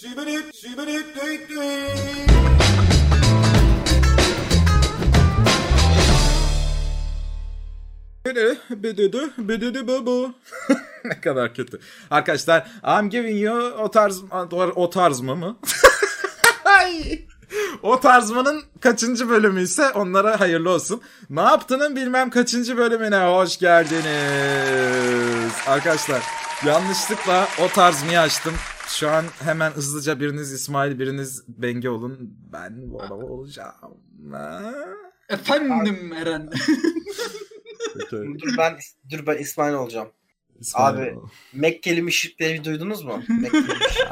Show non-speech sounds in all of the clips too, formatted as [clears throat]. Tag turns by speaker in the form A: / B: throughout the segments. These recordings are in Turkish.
A: Sibirit, sibirit, düt, düt. Bedede, bedede, baba. ne kadar kötü. Arkadaşlar, I'm giving you o tarz, o tarz mı mı? [laughs] O tarzmanın kaçıncı bölümü ise onlara hayırlı olsun. Ne yaptığının bilmem kaçıncı bölümüne hoş geldiniz. Arkadaşlar yanlışlıkla o tarzmayı açtım. Şu an hemen hızlıca biriniz İsmail biriniz Benge olun. Ben Bora olacağım.
B: Efendim Eren.
C: Dur ben dur ben İsmail olacağım.
A: İsmail
C: Abi.
A: ol.
C: Mekkeli müşrikleri duydunuz mu? [laughs]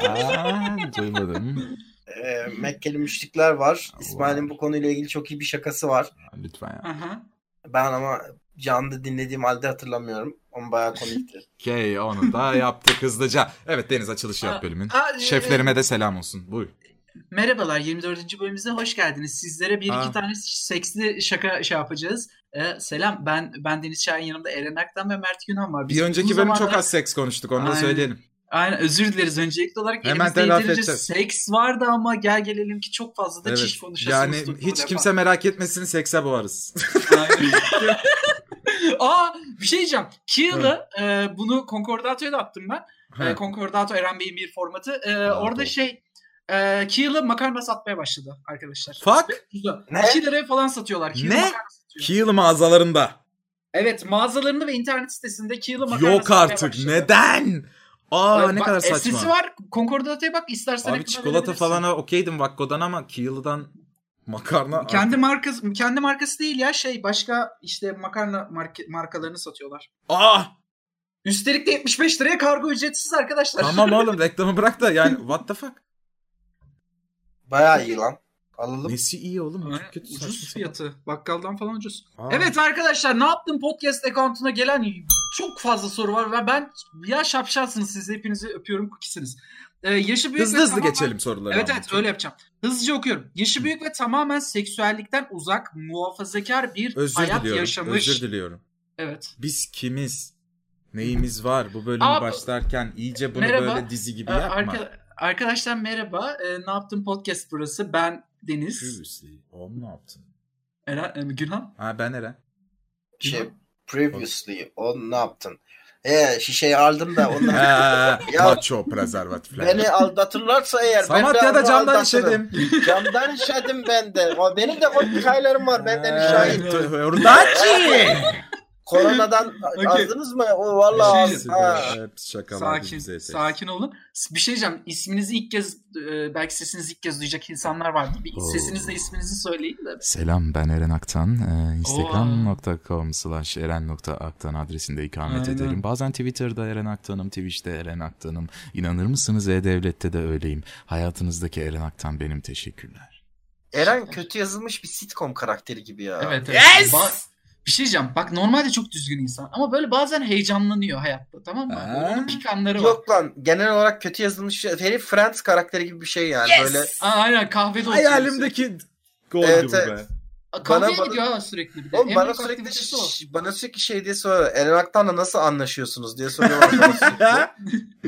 A: Aa, duymadım.
C: Ee, Mekkeli müşrikler var. İsmail'in bu konuyla ilgili çok iyi bir şakası var.
A: Lütfen ya.
B: Aha.
C: Ben ama canlı dinlediğim halde hatırlamıyorum. Ama bayağı komikti. [laughs]
A: Okey onu da yaptık hızlıca. Evet Deniz açılışı yap bölümün.
B: aa, e,
A: Şeflerime de selam olsun. Buyur.
B: Merhabalar 24. bölümümüze hoş geldiniz. Sizlere bir
A: Aa.
B: iki tane seksli şaka şey yapacağız. Ee, selam ben ben Deniz Şahin yanımda Eren Aktan ve Mert Günhan var. Biz
A: Bir önceki bölüm çok
B: zamandır-
A: az seks konuştuk onu da
B: Aynen.
A: söyleyelim.
B: Aynen özür dileriz öncelikli olarak.
A: Hemen
B: Elimizde
A: telafi
B: yeterince
A: edeceğiz.
B: seks vardı ama gel gelelim ki çok fazla da
A: Evet.
B: çiş konuşasınız.
A: Yani hiç
B: defa.
A: kimse merak etmesin sekse boğarız. [laughs]
B: Aa bir şey diyeceğim. Keel'ı e, bunu Concordato'ya da attım ben. E. Concordato Eren Bey'in bir formatı. E, orada
A: doğru.
B: şey e, Keel'ı makarna satmaya başladı arkadaşlar.
A: Fuck.
B: Güzel.
C: Ne?
B: 2 liraya falan satıyorlar. Keel'ı
A: Ne?
B: makarna satıyor.
A: Mağazalarında.
B: Evet mağazalarında ve internet sitesinde Keel'ı makarna
A: Yok
B: satmaya
A: artık.
B: başladı.
A: Neden? Aa
B: Evet,
A: ne
B: bak,
A: kadar saçma.
B: var. Concordato'ya bak istersen
A: Abi çikolata falana okeydim Vakko'dan ama Kill'dan makarna.
B: Kendi markası kendi markası değil ya şey başka işte makarna marka, markalarını satıyorlar.
A: Aa
B: Üstelik de 75 liraya kargo ücretsiz arkadaşlar.
A: tamam [laughs] oğlum reklamı bırak da yani what the fuck.
C: Bayağı iyi lan. Alalım.
A: Nesi iyi oğlum? Çok kötü
B: ucuz fiyatı. Bakkaldan falan ucuz.
A: Aa.
B: Evet arkadaşlar ne yaptım podcast account'una gelen çok fazla soru var ve ben ya şapşalsınız siz hepinizi öpüyorum kukisiniz. Ee, yaşı büyük
A: Hızlı
B: ve
A: hızlı
B: tamamen-
A: geçelim soruları.
B: Evet evet öyle yapacağım. Hızlıca okuyorum. Yaşı büyük ve tamamen seksüellikten uzak, muhafazakar bir
A: Özür
B: hayat
A: diliyorum.
B: yaşamış.
A: Özür diliyorum.
B: Evet.
A: Biz kimiz? Neyimiz var? Bu bölümü
B: Aa, bu-
A: başlarken iyice bunu
B: Merhaba.
A: böyle dizi gibi
B: Ee,
A: yapma.
B: arka- arkadaşlar merhaba. Ee, ne yaptım podcast burası. Ben Deniz.
A: Previously. Oğlum ne yaptın?
B: Eren, e, Günhan.
A: Ha ben Eren.
C: Şey, previously o ne yaptın? Ee şişeyi aldım da ondan
A: Ha,
C: Ya-
A: maço prezervatifler.
C: beni aldatırlarsa eğer ben de
A: Samatya'da camdan işedim.
C: Camdan işedim ben de. O, benim de o hikayelerim var. Benden şahit.
A: Hırdaçı. [laughs]
C: Koronadan [laughs]
B: Okey.
C: azdınız mı? O vallahi
B: Şey-
C: az. Ha.
A: Hep şakalar
B: Sakin, sakin olun. Bir şey diyeceğim. İsminizi ilk kez, e, belki sesinizi ilk kez duyacak insanlar vardır. Bir
A: Oo.
B: sesinizle isminizi söyleyin de.
D: Selam ben Eren Aktan. Ee, Instagram.com slash eren.aktan adresinde ikamet
B: Aynen.
D: ederim. Bazen Twitter'da Eren Aktan'ım, Twitch'te Eren Aktan'ım. İnanır mısınız E-Devlet'te de öyleyim. Hayatınızdaki Eren Aktan benim teşekkürler.
C: Eren kötü yazılmış bir sitcom karakteri gibi ya.
B: Evet, evet.
A: Yes!
B: Ba- bir şey diyeceğim. Bak normalde çok düzgün insan. Ama böyle bazen heyecanlanıyor hayatta. Tamam mı?
A: Ha?
B: Onun pikanları var.
C: Yok lan genel olarak kötü yazılmış herif Friends karakteri gibi bir şey yani böyle.
B: Aa, aynen kahvede oturuyor.
A: Hayalimdeki gol
C: Evet,
A: gibi bu
C: evet.
A: be.
B: Kahveye
C: Bana-
B: gidiyor ha sürekli bir de.
C: Oğlum bana sürekli bana sürekli şey diye soruyor. Eren Aktan'la nasıl anlaşıyorsunuz diye soruyorlar. [laughs]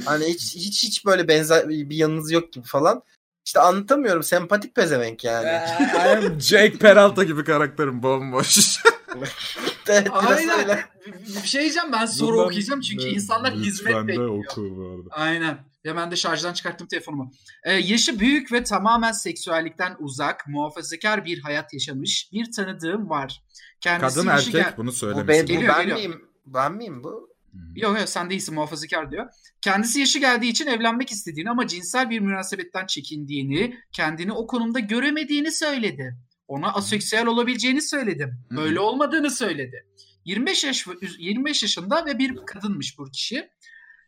C: Hani hiç hiç hiç böyle benzer bir yanınız yok gibi falan. İşte anlatamıyorum. Sempatik pezevenk yani. [laughs]
A: I'm Jake Peralta gibi karakterim bomboş. [laughs] [laughs]
C: evet,
B: Aynen.
C: öyle.
B: Bir- Bir şey diyeceğim ben soru
A: Bundan-
B: okuyacağım çünkü
A: Ben-
B: insanlar hizmet bekliyor.
A: oku bu arada.
B: Aynen. Ya ben de şarjdan çıkarttım telefonumu. Ee, yaşı büyük ve tamamen seksüellikten uzak, muhafazakar bir hayat yaşamış bir tanıdığım var. Kendisi
A: Kadın erkek
B: gel-
A: bunu
C: Bu,
A: söylemiş.
C: ben, bu
B: Geliyor,
C: ben
B: geliyor.
C: miyim? Ben miyim bu?
B: Yok yok sen değilsin muhafazakar diyor. Kendisi yaşı geldiği için evlenmek istediğini ama cinsel bir münasebetten çekindiğini, kendini o konumda göremediğini söyledi. Ona aseksüel olabileceğini söyledim.
A: Hı.
B: Böyle olmadığını söyledi. 25 yaş 25 yaşında ve bir kadınmış bu kişi.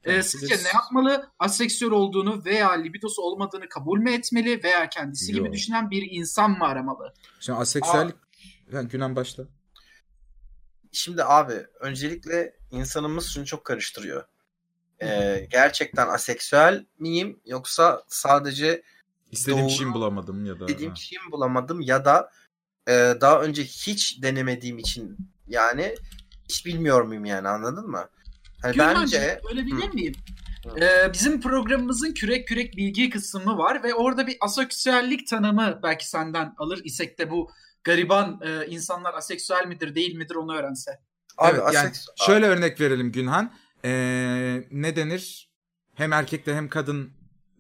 B: Ee, sizce ne yapmalı? Aseksüel olduğunu veya libidosu olmadığını kabul mü etmeli veya kendisi gibi
A: Yok.
B: düşünen bir insan mı aramalı?
A: Şimdi aseksüellik... Ben Günan başla.
C: Şimdi abi öncelikle insanımız şunu çok karıştırıyor. Ee, gerçekten aseksüel miyim yoksa sadece
A: İstediğim
C: Doğru.
A: kişiyi mi bulamadım ya da...
C: dediğim
A: Ha.
C: kişiyi mi bulamadım ya da e, daha önce hiç denemediğim için yani hiç bilmiyor muyum yani anladın mı? Hani
B: Gülhancığım,
C: bence
B: öyle bilir miyim? Ee, bizim programımızın kürek kürek bilgi kısmı var ve orada bir aseksüellik tanımı belki senden alır isek de bu gariban e, insanlar aseksüel midir değil midir onu öğrense.
C: Abi
A: evet, yani şöyle örnek verelim Günhan. Ee, ne denir? Hem erkekte hem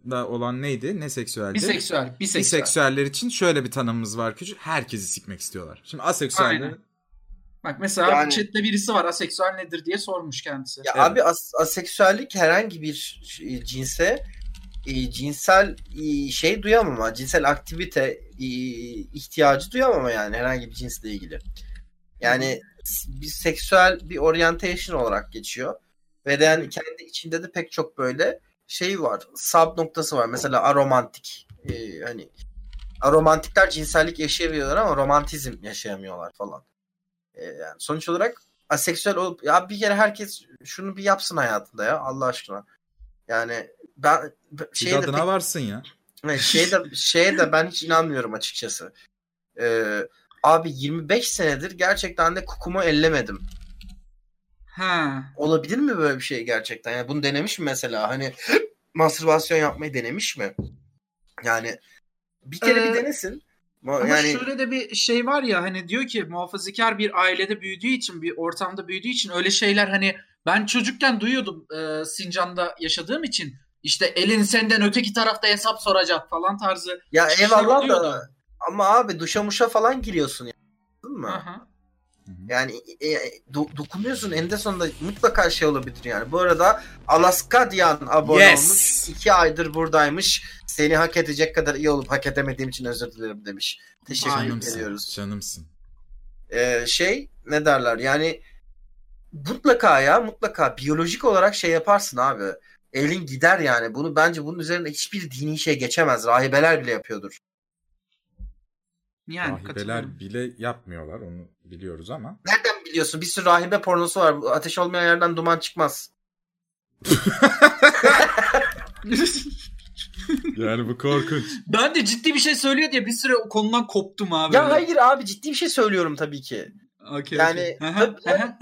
A: kadında olan neydi? Ne seksüeldi?
B: Biseksüel, biseksüel.
A: Biseksüeller için şöyle bir tanımımız var küçük. Herkesi sikmek istiyorlar. Şimdi aseksüeller.
B: Bak mesela
C: Yani-
B: chatte birisi var aseksüel nedir diye sormuş kendisi.
C: Ya
A: Evet.
C: abi as- aseksüellik herhangi bir e, cinse e, cinsel e, şey duyamama, cinsel aktivite e, ihtiyacı duyamama yani herhangi bir cinsle ilgili. Yani bir seksüel bir orientation olarak geçiyor. Ve de yani kendi içinde de pek çok böyle şey var. Sub noktası var. Mesela aromantik. E, hani aromantikler cinsellik yaşayabiliyorlar ama romantizm yaşayamıyorlar falan. E, yani sonuç olarak aseksüel olup ya bir kere herkes şunu bir yapsın hayatında ya Allah aşkına. Yani ben şey de
A: adına varsın ya.
C: pek- şey de şeye de ben hiç inanmıyorum açıkçası. Ee, abi 25 senedir gerçekten de kukumu ellemedim.
B: Ha.
C: Olabilir mi böyle bir şey gerçekten? Yani bunu denemiş mi mesela? Hani [gasps] mastürbasyon yapmayı denemiş mi? Yani bir kere
B: Ee,
C: bir denesin. Ama yani
B: şöyle de bir şey var ya hani diyor ki muhafazakar bir ailede büyüdüğü için bir ortamda büyüdüğü için öyle şeyler hani ben çocukken duyuyordum e, Sincan'da yaşadığım için işte elin senden öteki tarafta hesap soracak falan tarzı.
C: ya
B: şeyler
C: eyvallah da ama abi duşa muşa falan giriyorsun ya. Anladın mı?
B: Aha.
C: Yani e, e, do- dokunuyorsun eninde sonunda mutlaka şey olabilir yani. Bu arada Alaska diyen abone
A: Yes.
C: olmuş. iki aydır buradaymış. Seni hak edecek kadar iyi olup hak edemediğim için özür dilerim demiş. Teşekkür
A: Canımsın.
C: ediyoruz.
A: Canımsın.
C: Ee, şey ne derler yani mutlaka ya mutlaka biyolojik olarak şey yaparsın abi. Elin gider yani. Bunu bence bunun üzerinde hiçbir dini şey geçemez. Rahibeler bile yapıyordur.
B: Yani
A: Rahibeler
B: katılıyorum.
A: bile yapmıyorlar onu biliyoruz ama.
C: Nereden biliyorsun? Bir sürü rahibe pornosu var. Ateş olmayan yerden duman çıkmaz. [laughs]
A: Yani bu korkunç.
B: ben de ciddi bir şey söylüyor diye bir süre o konudan koptum abi.
C: Ya hayır abi ciddi bir şey söylüyorum tabii ki.
B: Okey,
C: Yani.
B: Aha,
C: tabii-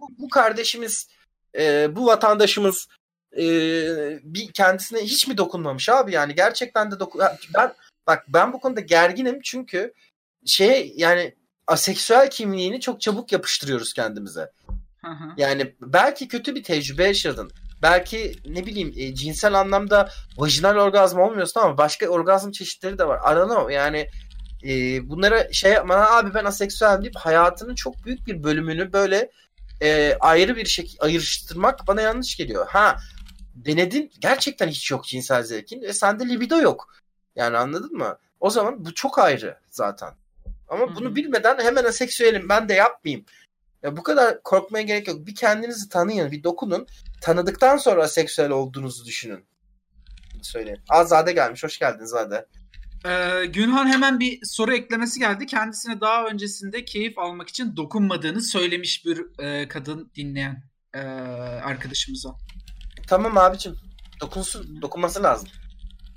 C: bu, bu kardeşimiz, e, bu vatandaşımız e, bir kendisine hiç mi dokunmamış abi yani gerçekten de dokun. Ben bak ben bu konuda gerginim çünkü şey yani aseksüel kimliğini çok çabuk yapıştırıyoruz kendimize. Yani belki kötü bir tecrübe yaşadın. Belki ne bileyim e, cinsel anlamda vajinal orgazm olmuyorsun ama başka orgazm çeşitleri de var. Know yani e, bunlara şey yapma abi ben aseksüel deyip hayatının çok büyük bir bölümünü böyle e, ayrı bir şekilde ayrıştırmak bana yanlış geliyor. Ha denedin gerçekten hiç yok cinsel zevkin ve sende libido yok. Yani anladın mı? O zaman bu çok ayrı zaten. Ama
B: Hı
C: bunu bilmeden hemen aseksüelim ben de yapmayayım. Ya bu kadar korkmaya gerek yok. Bir kendinizi tanıyın, bir dokunun. Tanıdıktan sonra seksüel olduğunuzu düşünün. Söyleyeyim. Azade gelmiş. Hoş geldin Zade.
B: Ee, Günhan hemen bir soru eklemesi geldi. Kendisine daha öncesinde keyif almak için dokunmadığını söylemiş bir e, kadın dinleyen e, arkadaşımıza.
C: Tamam abicim. Dokunsun. Dokunması lazım.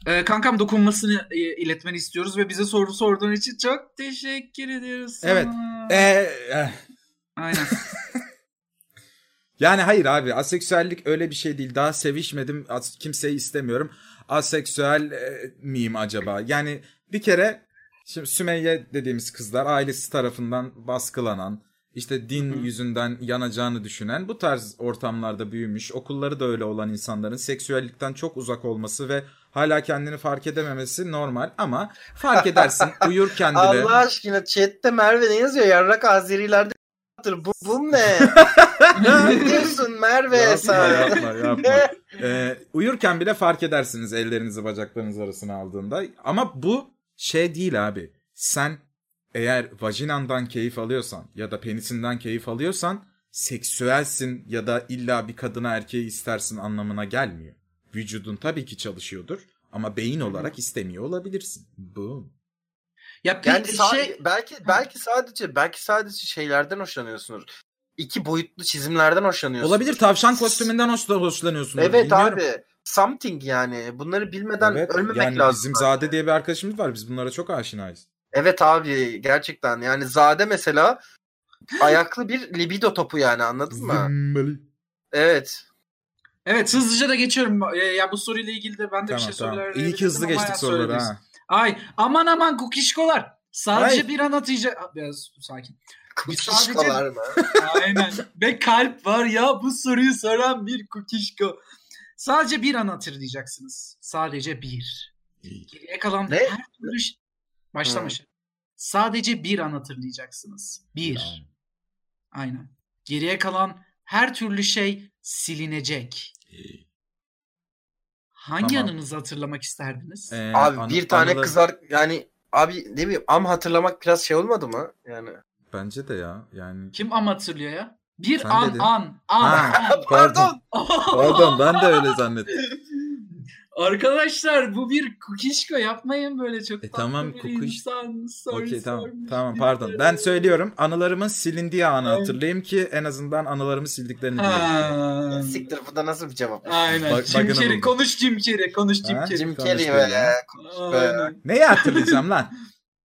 B: Ee, kankam dokunmasını e, iletmeni istiyoruz ve bize soru sorduğun için çok teşekkür ediyoruz. sana.
A: Evet. Ee, eh.
B: Aynen. [laughs] [laughs]
A: Yani hayır abi aseksüellik öyle bir şey değil. Daha sevişmedim. as- Kimseyi istemiyorum. Aseksüel e, miyim acaba? Yani bir kere şimdi Sümeyye dediğimiz kızlar ailesi tarafından baskılanan, işte din
B: Hı hı.
A: yüzünden yanacağını düşünen bu tarz ortamlarda büyümüş, okulları da öyle olan insanların seksüellikten çok uzak olması ve hala kendini fark edememesi normal ama fark edersin [laughs] uyurken bile.
C: Allah aşkına chatte Merve ne yazıyor? Yarrak Azerilerde bu, bu ne? [laughs] ne diyorsun Merve
A: yapma,
C: sen?
A: yapma, yapma. [laughs] Ee, uyurken bile fark edersiniz ellerinizi bacaklarınız arasına aldığında. Ama bu şey değil abi. Sen eğer vajinandan keyif alıyorsan ya da penisinden keyif alıyorsan seksüelsin ya da illa bir kadına erkeği istersin anlamına gelmiyor. Vücudun tabii ki çalışıyordur ama beyin olarak istemiyor olabilirsin. Bu.
B: ya
C: Yani
B: şey
C: belki belki sadece belki sadece şeylerden hoşlanıyorsunuz. İki boyutlu çizimlerden hoşlanıyorsunuz.
A: Olabilir tavşan kostümünden hoşla- hoşlanıyorsun.
C: Evet
A: Bilmiyorum.
C: abi. Something yani. Bunları bilmeden
A: Evet,
C: ölmemek
A: yani
C: lazım.
A: bizim Zade diye bir arkadaşımız var. Biz bunlara çok aşinayız.
C: Evet abi gerçekten. Yani Zade mesela ayaklı bir libido topu yani anladın mı? Evet.
B: Evet hızlıca da geçiyorum. Ee, ya bu soruyla ilgili de ben de bir
A: Tamam
B: şey
A: tamam.
B: söyleyebilirim
A: İyi ki hızlı geçtik soruları ha.
B: Ay aman aman kukişkolar. Sadece
A: Ay.
B: bir an atacak. Ah, Biraz sakin.
C: Kukişkolar mı? [laughs]
B: Aynen. Ve kalp var ya bu soruyu soran bir kukişko. Sadece bir an hatırlayacaksınız. Sadece bir. Geriye kalan
C: Ne?
B: her türlü... ş- Başlama
C: Hı.
B: şey. Sadece bir an hatırlayacaksınız. Bir. Aynen. Geriye kalan her türlü şey silinecek. Hangi
A: Tamam.
B: anınızı hatırlamak isterdiniz?
A: Ee,
C: Abi
A: anı-
C: bir tane
A: anılar-
C: kızar yani abi ne bileyim am hatırlamak biraz şey olmadı mı? Yani
A: Bence de ya yani.
B: Kim am hatırlıyor ya? Bir
A: Sen
B: an
A: dedin.
B: an an.
A: Ha, [laughs]
B: an.
A: pardon. Pardon ben de öyle zannettim. [laughs]
B: Arkadaşlar bu bir kukişko yapmayın böyle çok
A: E
B: tatlı
A: tamam,
B: bir
A: kukiş-
B: insan. soru
A: Okey tamam. Tamam
B: bir
A: pardon. Ben söylüyorum. Anılarımın silindiği anı hatırlayayım ki en azından anılarımı sildiklerini bileyim.
B: Ha.
C: siktir bu da nasıl bir cevap?
B: Aynen.
A: Bak-
B: Jim Carrey. Konuş Jim Carrey. Konuş Jim? Carrey.
C: Jim Carrey.
B: Aynen.
A: Neyi hatırlayacağım lan?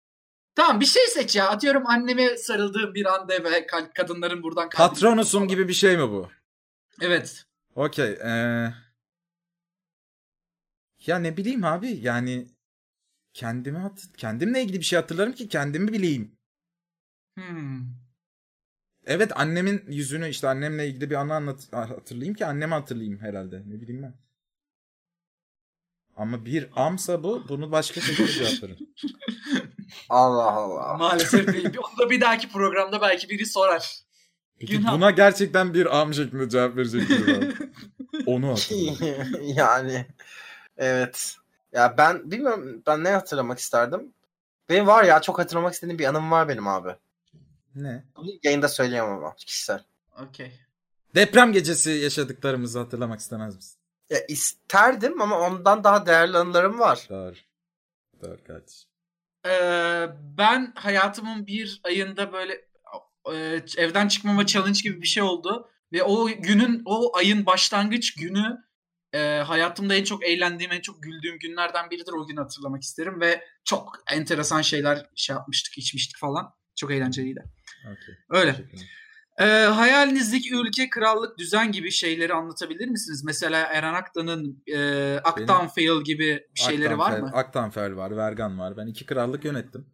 A: [laughs]
B: Tamam bir şey seç ya. Atıyorum anneme sarıldığım bir anda ve ka- kadınların buradan
A: Patronusum gibi bir şey mi bu?
B: Evet.
A: Okey. ee, Ya ne bileyim abi yani kendimi hat kendimle ilgili bir şey hatırlarım ki kendimi bileyim.
B: Hmm.
A: Evet annemin yüzünü işte annemle ilgili bir anı anlat hatırlayayım ki annemi hatırlayayım herhalde. Ne bileyim ben. Ama bir amsa bu bunu başka şekilde cevaplarım. [laughs]
C: Allah Allah.
B: Maalesef değil. Onu da bir dahaki programda belki biri sorar.
A: Peki
B: Günah.
A: buna gerçekten bir am şeklinde cevap verecek biri var. [laughs] Onu hatırlıyorum.
C: yani evet. Ya ben bilmiyorum ben ne hatırlamak isterdim. Benim var ya çok hatırlamak istediğim bir anım var benim abi.
A: Ne?
C: Bunu yayında söyleyemem ama kişisel.
B: Okey.
A: Deprem gecesi yaşadıklarımızı hatırlamak istemez misin?
C: Ya isterdim ama ondan daha değerli anılarım var.
A: Doğru. Doğru kardeşim.
B: Ee, ben hayatımın bir ayında böyle e, evden çıkmama challenge gibi bir şey oldu. Ve o günün, o ayın başlangıç günü e, hayatımda en çok eğlendiğim, en çok güldüğüm günlerden biridir. O günü hatırlamak isterim. Ve çok enteresan şeyler şey yapmıştık, içmiştik falan. Çok eğlenceliydi.
A: Okey.
B: Öyle. Ee, hayalinizdeki ülke, krallık, düzen gibi şeyleri anlatabilir misiniz? Mesela Eren Aktan'ın e, Aktan Fail gibi bir şeyleri var
A: Aktanfer-
B: mı?
A: Aktanfer var, Vergan var. Ben iki krallık yönettim.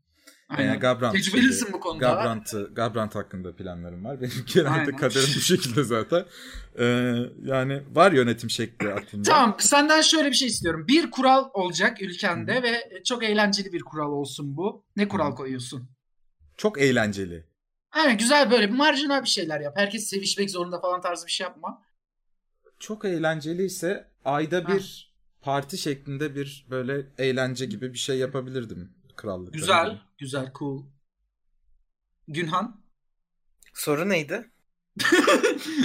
B: Aynen.
A: Ee, Gabrant
B: Tecrübelisin
A: şeyde-
B: bu konuda.
A: Gabrant'ı, Gabrant hakkında planlarım var. Benim genelde
B: Aynen.
A: kaderim bu şekilde zaten. Ee, yani var yönetim şekli aklımda.
B: Tamam senden şöyle bir şey istiyorum. Bir kural olacak ülkende ve çok eğlenceli bir kural olsun bu. Ne kural
A: Hı.
B: koyuyorsun?
A: Çok eğlenceli.
B: Aynen güzel böyle marjinal bir şeyler yap. Herkes sevişmek zorunda falan tarzı bir şey yapma.
A: Çok eğlenceli ise ayda
B: Ha.
A: bir parti şeklinde bir böyle eğlence gibi bir şey yapabilirdim krallıkta.
B: Güzel, güzel, cool. Günhan?
C: Soru neydi? [laughs]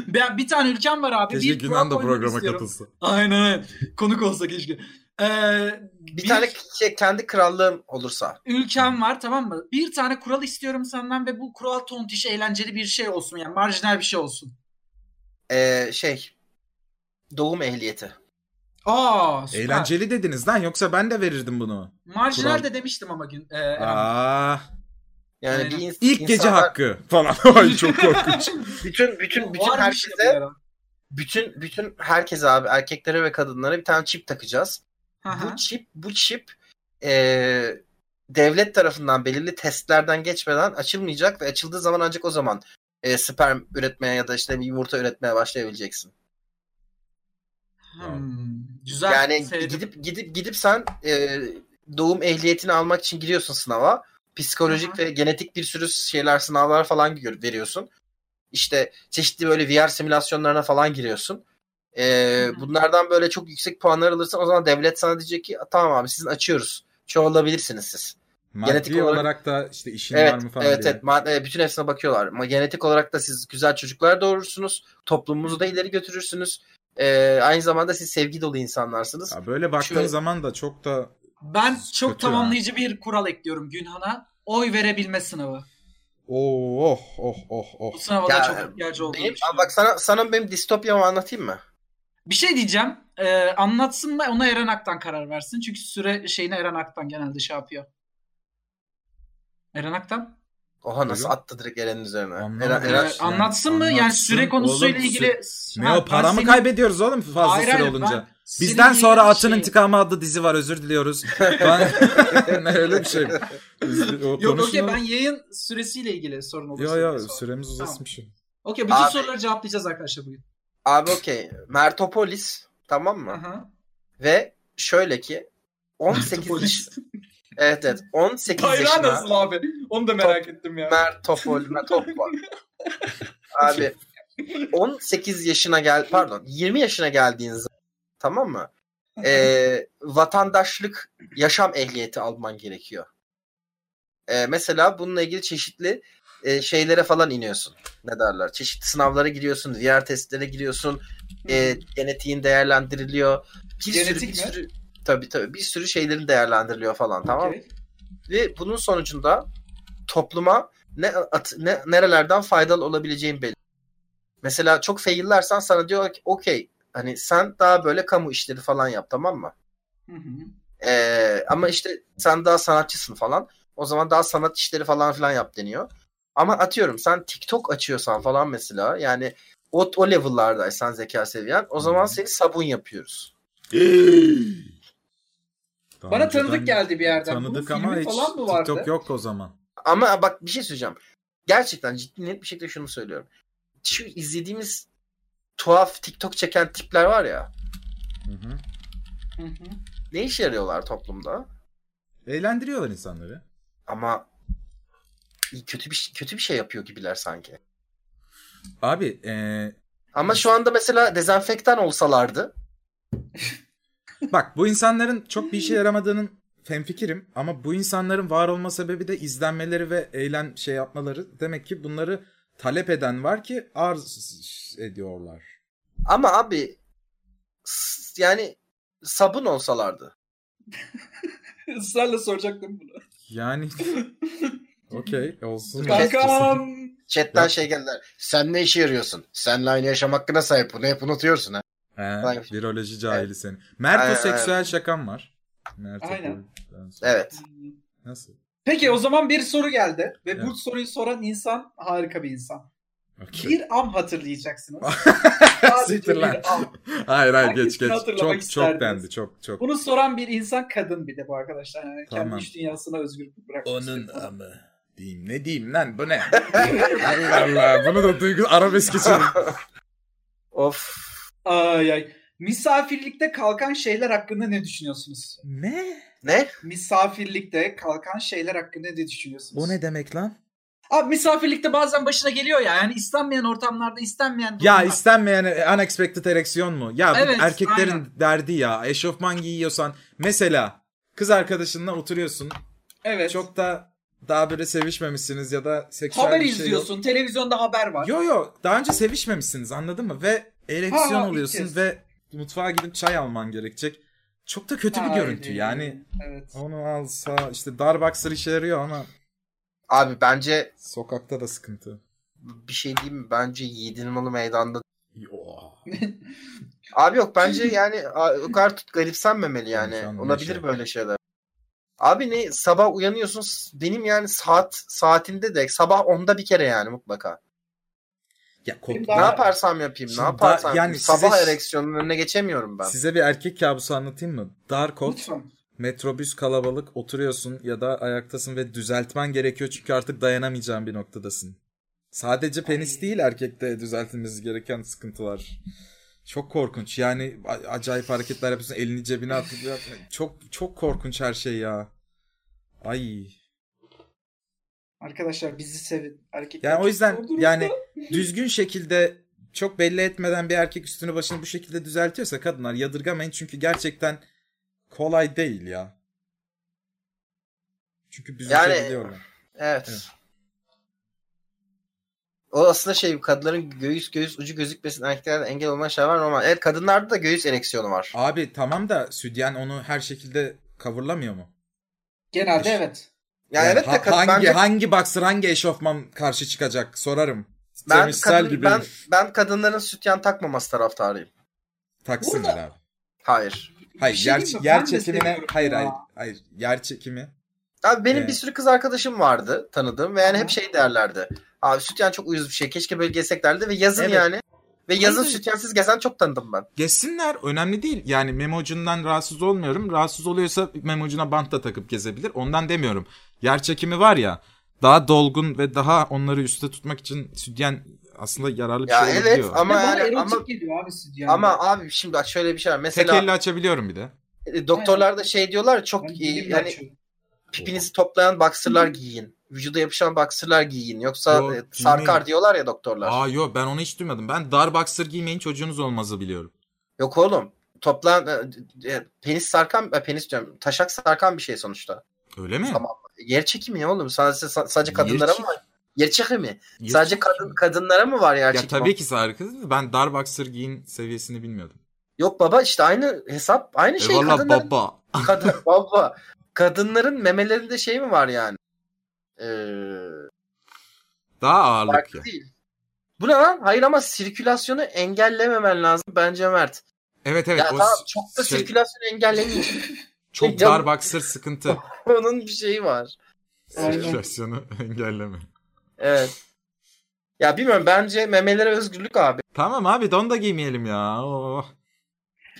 B: ben bir tane ülkem var abi.
A: Keşke
B: bir
A: Günan da programa
B: istiyorum.
A: katılsa.
B: Aynen. Konuk olsa keşke. Ee,
C: Bir, tane şey, kendi krallığım olursa.
B: ülkem var tamam mı? Bir tane kural istiyorum senden ve bu kural tontiş eğlenceli bir şey olsun yani marjinal bir şey olsun.
C: Ee, şey doğum ehliyeti.
B: Aa süper.
A: Eğlenceli dediniz lan yoksa ben de verirdim bunu.
B: Marjinal
A: Kural.
B: de demiştim ama gün. E, Eren.
A: Aa,
C: Yani
B: Aynen.
C: bir ins-
A: ilk gece
C: insanlar-
A: hakkı falan. [laughs] Ay çok korkunç. [laughs]
C: Bütün bütün bütün
B: Var bir şey
C: herkese
B: bu ara.
C: bütün bütün herkese abi erkeklere ve kadınlara bir tane çip takacağız.
B: Hı hı.
C: Bu çip bu çip eee, devlet tarafından belirli testlerden geçmeden açılmayacak ve açıldığı zaman ancak o zaman eee, sperm üretmeye ya da işte bir yumurta üretmeye başlayabileceksin.
B: Hmm, güzel.
C: yani
B: sevdim.
C: gidip gidip gidip sen eee, doğum ehliyetini almak için giriyorsun sınava. Psikolojik
B: Aha.
C: ve genetik bir sürü şeyler sınavlar falan gör- veriyorsun. İşte çeşitli böyle VR simülasyonlarına falan giriyorsun.
B: Hı.
C: bunlardan böyle çok yüksek puanlar alırsan o zaman devlet sana diyecek ki tamam abi sizin açıyoruz. Çoğalabilirsiniz siz.
A: Maddi
C: Genetik
A: olarak,
C: olarak-
A: da işte işin
C: evet,
A: var mı falan
C: evet,
A: diye.
C: evet. Ma- e, bütün hepsine bakıyorlar. Ama genetik olarak da siz güzel çocuklar doğurursunuz. Toplumumuzu da ileri götürürsünüz. Ee, aynı zamanda siz sevgi dolu insanlarsınız.
A: Ya böyle baktığın
C: Şöyle-
A: zaman da çok da
B: Ben çok
A: Kötü
B: tamamlayıcı bir kural ekliyorum Günhan'a. Oy verebilme sınavı.
A: oh oh oh oh oh.
B: Bu sınava da
C: Ya,
B: çok ihtiyacı olduğunu
C: Benim, bak sana sana benim distopyamı anlatayım mı?
B: Bir şey diyeceğim. Ee, anlatsın mı ona Eren Aktan karar versin. Çünkü süre şeyini Eren Aktan genelde şey yapıyor. Eren Aktan?
C: Oha nasıl
A: Buyurun.
C: attı direkt Eren'in üzerine. Eren, Eren,
B: Ee, anlatsın mı? Yani süre konusuyla
A: Oğlum,
B: ilgili.
A: Ne o para mı
B: senin-
A: kaybediyoruz oğlum fazla
B: Hayır,
A: süre
B: hayır,
A: olunca?
B: ben senin
A: Bizden sonra Atın
B: şey-
A: İntikamı adlı dizi var özür diliyoruz. [laughs] Ben... [laughs] ne öyle bir şey.
B: Yok
A: konuşma-
B: okey ben yayın süresiyle ilgili sorun olursa.
A: Yo yo
B: diye sordum.
A: süremiz
B: Tamam.
A: uzasmış.
B: Okey bütün
C: Abi-
B: soruları cevaplayacağız arkadaşlar bugün.
C: Abi okey. Mertopolis tamam mı?
B: Aha.
C: Ve şöyle ki 18
B: Polis. [laughs]
C: Evet evet 18
B: Bayrağı
C: yaşına
B: nasıl abi? Onu da merak ettim ya.
C: Mertopol Mertopol. [laughs] Abi 18 yaşına gel pardon 20 yaşına geldiğin zaman tamam mı? [laughs] Ee, vatandaşlık yaşam ehliyeti alman gerekiyor. Ee, mesela bununla ilgili çeşitli e, şeylere falan iniyorsun. Ne derler? Çeşitli sınavlara giriyorsun, VR testlere giriyorsun. E, genetiğin değerlendiriliyor. Bir
B: Genetik
C: sürü bir
B: mi?
C: sürü tabii tabii bir sürü şeylerin değerlendiriliyor falan tamam mı?
B: Okey.
C: Ve bunun sonucunda topluma ne, at- ne nerelerden faydalı olabileceğin belli. Mesela çok faillersen sana diyor ki okey hani sen daha böyle kamu işleri falan yap tamam mı?
B: Hı hı.
C: Ee, ama işte sen daha sanatçısın falan. O zaman daha sanat işleri falan filan yap deniyor. Ama atıyorum sen TikTok açıyorsan falan mesela yani o, o level'lardaysan zeka seviyen o zaman seni sabun yapıyoruz. [gasps] [laughs]
A: Daha
B: Bana tanıdık geldi bir yerden. Bunun
A: Tanıdık
B: filmi
A: ama hiç
B: falan mı vardı?
A: TikTok yok o zaman.
C: Ama bak bir şey söyleyeceğim. Gerçekten ciddi net bir şekilde şunu söylüyorum. Şu izlediğimiz tuhaf TikTok çeken tipler var ya.
A: Hı hı.
B: Hı hı.
C: Ne işe yarıyorlar toplumda?
A: Eğlendiriyorlar insanları.
C: Ama kötü bir kötü bir şey yapıyor gibiler sanki.
A: Abi eee,
C: Ama şu anda mesela dezenfektan olsalardı [laughs]
A: bak bu insanların çok bir işe yaramadığının femfikirim ama bu insanların var olma sebebi de izlenmeleri ve eğlen şey yapmaları. Demek ki bunları talep eden var ki arz ediyorlar.
C: ama abi yani sabun olsalardı. [laughs]
B: Israrla soracaktım bunu.
A: Yani [laughs] okey olsun.
B: Kankam.
C: Chatten şey geldiler. Sen ne işe yarıyorsun? Seninle aynı yaşam hakkına sahip. Bunu hep unutuyorsun ha.
A: He, viroloji cahili seni. Mertoseksüel
C: Aynen,
A: şakam var. Mertopol-
B: Aynen.
C: Evet.
A: Nasıl?
B: Peki o zaman bir soru geldi ve bu
A: Evet.
B: soruyu soran insan harika bir insan.
A: Okey.
B: Bir am hatırlayacaksınız. [laughs]
A: Siktir lan.
B: bir am.
A: Hayır hayır geç geç. Çok çok dendi çok çok.
B: Bunu soran bir insan kadın bir de bu arkadaşlar. Yani
A: Tamam.
B: kendi iş dünyasına özgürlük bırakmak
A: Onun amı. Diyeyim ne diyeyim lan bu ne? [laughs] Allah Allah bunu da duygu arabesk geçelim. [laughs]
C: Of.
B: Ay ay. Misafirlikte kalkan şeyler hakkında ne düşünüyorsunuz?
A: ne?
C: Ne?
B: Misafirlikte kalkan şeyler hakkında ne düşünüyorsunuz?
A: O ne demek lan?
B: Abi misafirlikte bazen başına geliyor ya. Yani istenmeyen ortamlarda istenmeyen
A: Ya
B: durumlar.
A: istenmeyen unexpected ereksiyon mu? Ya bu
B: Evet,
A: erkeklerin
B: aynen.
A: derdi ya. Eşofman giyiyorsan mesela kız arkadaşınla oturuyorsun.
B: Evet.
A: Çok da daha böyle sevişmemişsiniz ya da seksüel
B: haber
A: bir şey yok.
B: izliyorsun. televizyonda haber var.
A: Yo yo daha önce sevişmemişsiniz anladın mı? Ve ereksiyon
B: Ha, ha,
A: oluyorsun ve mutfağa gidip çay alman gerekecek. Çok da kötü bir
B: Haydi.
A: görüntü yani.
B: Evet.
A: Onu alsa işte Darboxer işe yarıyor ama
C: Abi bence
A: sokakta da sıkıntı.
C: bir şey diyeyim mi? Bence yiğidin malı meydanda.
A: Yo. [laughs]
C: Abi yok bence yani o kadar tut garipsenmemeli yani.
A: Şu an
C: Olabilir
A: neşe.
C: böyle şeyler. Abi ne sabah uyanıyorsun benim yani saat saatinde de sabah 10'da bir kere yani mutlaka.
A: Ya kod-
B: daha-
C: Ne yaparsam yapayım
A: Şimdi
C: ne yaparsam
A: da- yani
C: Sabah
A: size-
C: ereksiyonunun önüne geçemiyorum ben.
A: Size bir erkek kabusu anlatayım mı? Dar kot,
B: Lütfen.
A: metrobüs kalabalık oturuyorsun ya da ayaktasın ve düzeltmen gerekiyor çünkü artık dayanamayacağın bir noktadasın. Sadece penis
B: Ay.
A: değil erkekte düzeltilmesi gereken sıkıntılar. Çok korkunç. Yani acayip hareketler yapıyorsun. Elini cebine atıyor. [laughs] Çok çok korkunç her şey ya. Ay.
B: Arkadaşlar bizi sevin. Erkekler
A: Yani o yüzden yani [laughs] düzgün şekilde çok belli etmeden bir erkek üstünü başını bu şekilde düzeltiyorsa kadınlar yadırgamayın çünkü gerçekten kolay değil ya. Çünkü büzüşebiliyorlar.
C: Evet.
A: Evet.
C: O aslında şey kadınların göğüs göğüs ucu gözükmesin erkeklerde engel olma şey var normal. Evet kadınlarda da göğüs ereksiyonu var.
A: Abi tamam da südyen onu her şekilde coverlamıyor mu?
B: Genelde evet.
C: Yani, evet de
A: hangi
C: bence
A: hangi boxer hangi eşofman karşı çıkacak sorarım.
C: ben, kadın,
A: gibi
C: ben, ben kadınların sütyen takmaması taraftarıyım.
A: taksınlar
B: Burada-
A: abi.
C: Hayır.
A: Hayır
B: şey
A: yer, yer çekimine hayır hayır hayır yer çekimi
C: Abi benim
A: Ee,
C: bir sürü kız arkadaşım vardı tanıdığım ve yani hep şey derlerdi. Abi sütyen çok uyuz bir şey. Keşke böyle gezsek derdi ve yazın
A: Evet.
C: yani. Ve yazın
A: Aynen.
C: sütyensiz gezen çok tanıdım ben.
A: Geçsinler önemli değil. Yani memocundan rahatsız olmuyorum. Rahatsız oluyorsa memocuna bant da takıp gezebilir. Ondan demiyorum. Yer çekimi var ya daha dolgun ve daha onları üstte tutmak için sütyen aslında yararlı bir
C: Ya
A: şey
C: evet
A: olabiliyor.
C: ama yani ama
B: geliyor abi sütyen.
C: ama abi şimdi bak şöyle bir şey var.
A: Tek
C: Mesela
A: elle açabiliyorum bir de.
C: e, doktorlar da şey diyorlar çok
B: dilimle
C: yani pipinizi toplayan boxer'lar giyin. Vücuda yapışan boxer'lar giyin. Yoksa
A: Yok,
C: e,
A: giymeyin.
C: sarkar diyorlar ya doktorlar.
A: Aa yok ben onu hiç duymadım. Ben dar boxer giymeyin çocuğunuz olmazı biliyorum.
C: Yok oğlum. Toplayan e, e, penis sarkan penis diyorum. Taşak sarkan bir şey sonuçta.
A: Öyle mi?
C: Tamam. Yer çekimi ya oğlum. Sadece sadece
A: Yer
C: kadınlara mı var? Yer çekimi.
A: Yer
C: Sadece kadın kadınlara mı var yer
A: Ya
C: çekimi?
A: tabii ki sarkı. Ben dar boxer giyin seviyesini bilmiyordum.
C: Yok baba işte aynı hesap aynı şey
A: Eyvallah
C: kadınların
A: baba.
C: kadın baba kadınların memelerinde şey mi var yani? Ee,
A: Daha ağırlık ya.
C: değil. Bu ne lan? Hayır ama sirkülasyonu engellememen lazım bence Mert.
A: Evet evet.
C: ya
A: o
C: tamam çok da
A: şey-
C: sirkülasyonu engellemeyin. [laughs]
A: çok dar boxer sıkıntı. [laughs]
C: Onun bir şeyi var.
A: Sirkülasyonu [laughs] engelleme.
C: Evet. Ya bilmiyorum bence memelere özgürlük abi.
A: Tamam abi don da giymeyelim ya. Oh.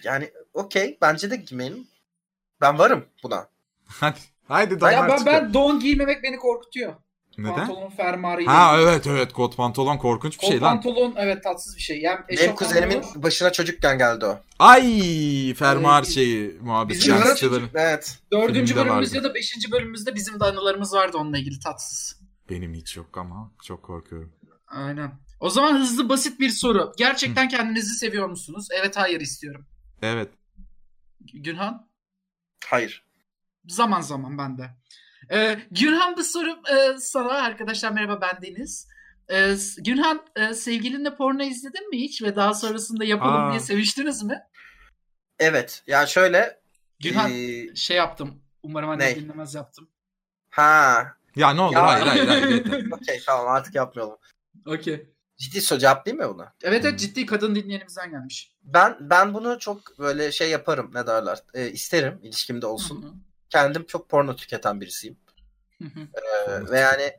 C: Yani okey bence de giymeyelim. Ben varım buna.
A: Hadi. Haydi
B: Ya ben,
A: artık.
B: ben don giymemek beni korkutuyor.
A: Neden?
B: Pantolon fermuarıyla.
A: Ha evet evet kot pantolon korkunç bir
B: Kot
A: şey lan.
B: pantolon evet tatsız bir şey. Yani
C: Benim kuzenimin
B: olur.
C: başına çocukken geldi o.
A: Ay fermuar
B: Ee,
A: şeyi muhabbeti.
B: bizim
A: yansıtıları.
C: Evet.
B: Dördüncü bölümümüzde
A: vardı.
B: ya da beşinci bölümümüzde bizim de anılarımız vardı onunla ilgili tatsız.
A: Benim hiç yok ama çok korkuyorum.
B: Aynen. O zaman hızlı basit bir soru. Gerçekten kendinizi seviyor musunuz? Evet hayır istiyorum.
A: Evet.
B: Günhan?
C: Hayır.
B: Zaman zaman ben de. Ee, Günhan bu soru e, sana arkadaşlar merhaba ben Deniz. Ee, Günhan e, sevgilinle porno izledin mi hiç ve daha sonrasında yapalım
A: Aa.
B: diye seviştiniz mi?
C: Evet. Yani şöyle.
B: Günhan
C: ee,
B: şey yaptım. Umarım anne
C: Ne?
B: dinlemez yaptım.
C: ha.
A: Ya ne olur
C: Ya.
A: hayır hayır. [laughs]
C: Okey tamam artık yapmayalım.
B: Okey.
C: Ciddi soru cevap değil mi buna?
B: Evet
A: Hmm.
B: evet ciddi kadın dinleyenimizden gelmiş.
C: Ben ben bunu çok böyle şey yaparım ne derler. Ee, isterim ilişkimde olsun.
B: Hı hı.
C: Kendim çok porno tüketen birisiyim.
B: Hı hı.
C: Ee, ve yani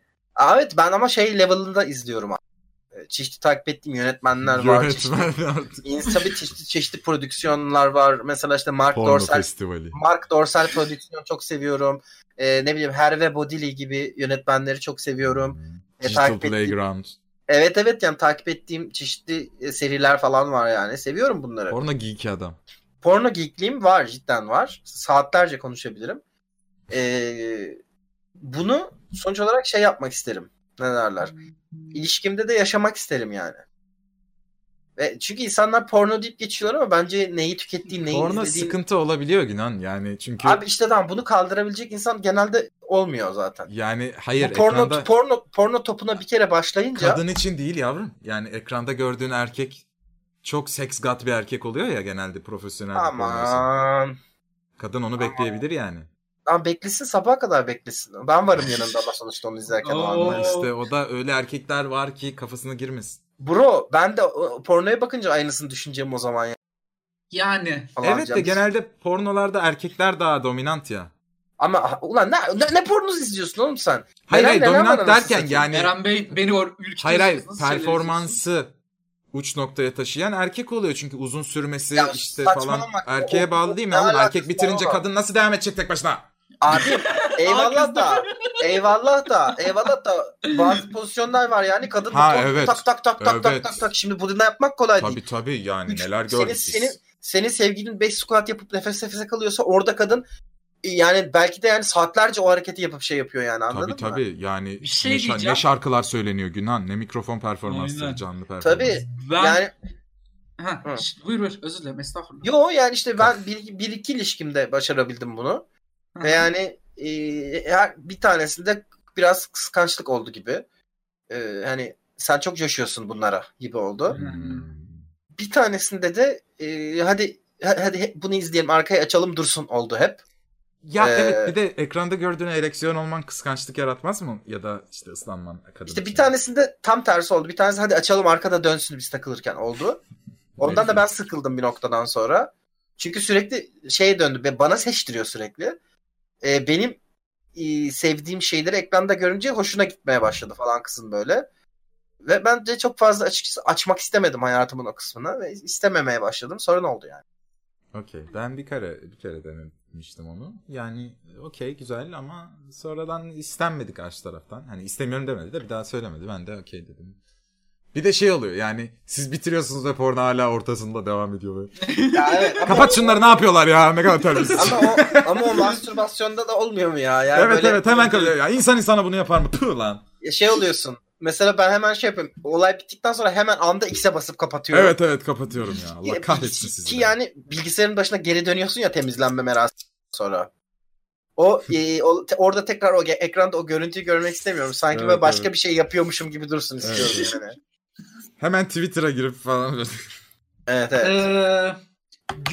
C: evet ben ama şey level'ında izliyorum abi. Ee, Çeşitli takip ettiğim yönetmenler var. Çeşitli,
A: Yönetmen [laughs] artık.
C: İns- tabii çeşitli, çeşitli prodüksiyonlar var. Mesela işte Mark
A: Porno
C: Dorsal
A: festivali.
C: Mark Dorsal prodüksiyon çok seviyorum. Ee, ne bileyim Hervé Bodili gibi yönetmenleri çok seviyorum. E,
A: Digital
C: takip ettiğim-
A: Playground.
C: Evet evet yani takip ettiğim çeşitli seriler falan var yani. Seviyorum bunları.
A: Porno geek adam.
C: Porno geekliğim var cidden var. Saatlerce konuşabilirim. Ee, bunu sonuç olarak şey yapmak isterim. Ne derler? İlişkimde de yaşamak isterim yani. Ve çünkü insanlar porno deyip geçiyorlar ama bence neyi tükettiğin, neyi
A: Porno
C: izlediğin...
A: sıkıntı olabiliyor Günan yani çünkü
C: Abi işte tamam bunu kaldırabilecek insan genelde olmuyor zaten.
A: yani hayır
C: Bu porno,
A: ekranda
C: porno, porno topuna bir kere başlayınca
A: kadın için değil yavrum. Yani ekranda gördüğün erkek çok seks gat bir erkek oluyor ya genelde profesyonel
C: aman
A: Kadın onu bekleyebilir yani.
C: Lan beklesin sabaha kadar beklesin. Ben varım yanında ama sonuçta onu izlerken o
B: Oo.
A: Ama işte o da öyle erkekler var ki kafasına girmesin.
C: Bro ben de o- pornoya bakınca aynısını düşüneceğim o zaman ya.
B: Yani.
C: Falan
A: evet de genelde pornolarda erkekler daha dominant ya.
C: Ama ulan ne, ne, ne pornosu izliyorsun oğlum sen?
A: Hayır hayır
C: Neden- neden
A: dominant derken yani
B: Eren Bey beni or ürkütüyorsunuz.
A: hayır hayır performansı uç noktaya taşıyan erkek oluyor çünkü uzun sürmesi
C: Ya
A: işte falan erkeğe
C: O-
A: bağlı değil mi oğlum? Erkek bitirince kadın nasıl devam edecek tek başına?
C: Abi [laughs] eyvallah da eyvallah da eyvallah da bazı pozisyonlar var yani kadın
A: Ha,
C: bu-
A: evet.
C: tak tak tak tak tak
A: Evet.
C: tak tak şimdi bunu da yapmak kolay değil.
A: Tabii tabii yani
C: Üç-
A: neler
C: senin,
A: gördük biz.
C: senin, senin sevgilin 5 squat yapıp nefes nefese kalıyorsa orada kadın yani belki de yani saatlerce o hareketi yapıp şey yapıyor yani anladın
A: Tabii
C: mı?
A: tabii yani
B: Bir şey
A: ne, şa-
B: diyeceğim.
A: ne şarkılar söyleniyor Günhan ne mikrofon performansları
B: Aynen.
A: canlı performans.
C: Tabii
B: Ben...
C: yani
B: Ha,
C: Hı.
B: buyur buyur özür dilerim estağfurullah.
C: yo yani işte ben bir, bir iki ilişkimde başarabildim bunu. Ve yani e, her bir tanesinde biraz kıskançlık oldu gibi. E, hani sen çok coşuyorsun bunlara gibi oldu.
A: Hmm.
C: Bir tanesinde de e, hadi ha- hadi bunu izleyelim arkaya açalım dursun oldu hep.
A: Ya
C: Ee,
A: evet bir de ekranda gördüğün ereksiyon olman kıskançlık yaratmaz mı? Ya da işte ıslanman kadın
C: İşte bir
A: için.
C: tanesinde tam tersi oldu. Bir tanesi hadi açalım arkada dönsün biz takılırken oldu. [laughs] Ondan da ben sıkıldım bir noktadan sonra. Çünkü sürekli şeye döndü. ve Bana seçtiriyor sürekli. E, benim e, sevdiğim şeyleri ekranda görünce hoşuna gitmeye başladı falan kızın böyle. Ve ben de çok fazla açıkçası açmak istemedim hayatımın o kısmını ve istememeye başladım. Sonra ne oldu yani?
A: Okey. Ben bir kere bir kere denemiştim onu. Yani okey güzel ama sonradan istenmedi karşı taraftan. Hani istemiyorum demedi de bir daha söylemedi. Ben de okey dedim. Bir de şey oluyor yani siz bitiriyorsunuz ve porno hala ortasında devam ediyor. Böyle. [laughs]
C: Ya evet,
A: Kapat
C: o-
A: şunları ne yapıyorlar ya ne kadar terbiyesiz.
C: Ama o, ama o mastürbasyonda da olmuyor mu ya? Yani
A: evet
C: böyle-
A: evet hemen kalıyor ya. İnsan insana bunu yapar mı? Pıh lan.
C: Ya şey oluyorsun. Mesela ben hemen şey yapıyorum. Olay bittikten sonra hemen anda X'e basıp kapatıyorum.
A: Evet evet kapatıyorum ya. Allah kahretsin
C: ki-
A: sizi.
C: Ki yani bilgisayarın başına geri dönüyorsun ya temizlenme merasimi sonra. O, e, o- te- orada tekrar o ekranda o görüntüyü görmek istemiyorum. Sanki
A: Evet,
C: böyle başka
A: evet.
C: bir şey yapıyormuşum gibi dursun istiyorum
A: Evet.
C: yani.
A: Hemen Twitter'a girip falan.
C: Evet evet.
B: Ee,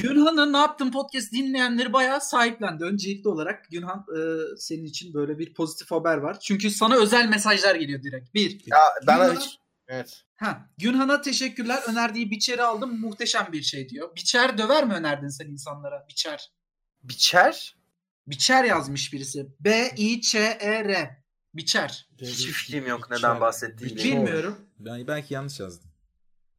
B: Günhan'ın ne yaptın podcast dinleyenleri bayağı sahiplendi. Öncelikli olarak Günhan e, senin için böyle bir pozitif haber var. Çünkü sana özel mesajlar geliyor direkt. Bir.
C: Ya bana
B: Günhan'a-
C: hiç evet.
B: Ha, Günhan'a teşekkürler. Önerdiği biçeri aldım. Muhteşem bir şey diyor. Biçer döver mi önerdin sen insanlara? Biçer.
C: Biçer
B: Biçer yazmış birisi. B-I-Ç-E-R. Biçer.
C: hiçbir fikrim yok
A: Biçer.
C: neden bahsettiğini.
B: Bilmiyorum.
A: Ben belki yanlış yazdım.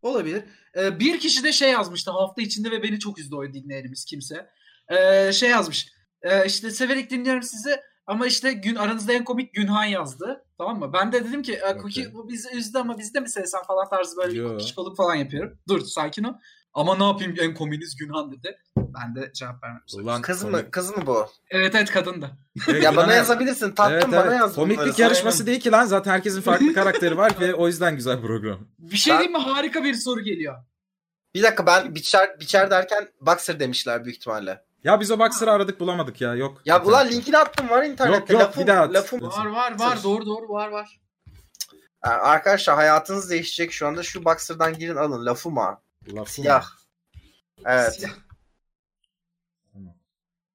B: Olabilir. Ee, bir kişi de şey yazmıştı hafta içinde ve beni çok üzdü o dinleyenimiz kimse. Ee, şey yazmış. Ee, işte severek dinliyorum sizi ama işte gün aranızda en komik Günhan yazdı. Tamam mı? Ben de dedim ki e, Cookie
A: Okey.
B: bu bizi üzdü ama biz de mi sevsen falan tarzı böyle
A: Yo.
B: bir kişikoluk falan yapıyorum. Dur sakin ol. Ama ne yapayım en kominiz Günhan dedi. Ben de cevap vermedim.
A: Ulan
C: Kız
A: komik-
C: mı kız mı bu?
B: Evet evet kadın da.
C: Ya bana yazabilirsin tatlım
A: Evet,
C: bana
A: evet.
C: yaz.
A: Komiklik yarışması
C: eminim.
A: değil ki lan zaten herkesin farklı [laughs] karakteri var ve o yüzden güzel program.
B: Bir şey
C: Ben-
B: diyeyim mi? Harika bir soru geliyor.
C: Bir dakika ben biçer biçer derken boxer demişler büyük ihtimalle.
A: Ya biz o Boxer'ı aradık bulamadık ya yok.
C: Ya ulan linkini attım var internette.
A: Yok, yok,
C: lafım,
A: bir daha at.
C: lafım.
B: Var var var doğru doğru var var.
C: Yani arkadaşlar hayatınız değişecek şu anda şu boxer'dan girin alın lafım var.
A: Lafım.
C: Siyah. Evet.
B: Siyah.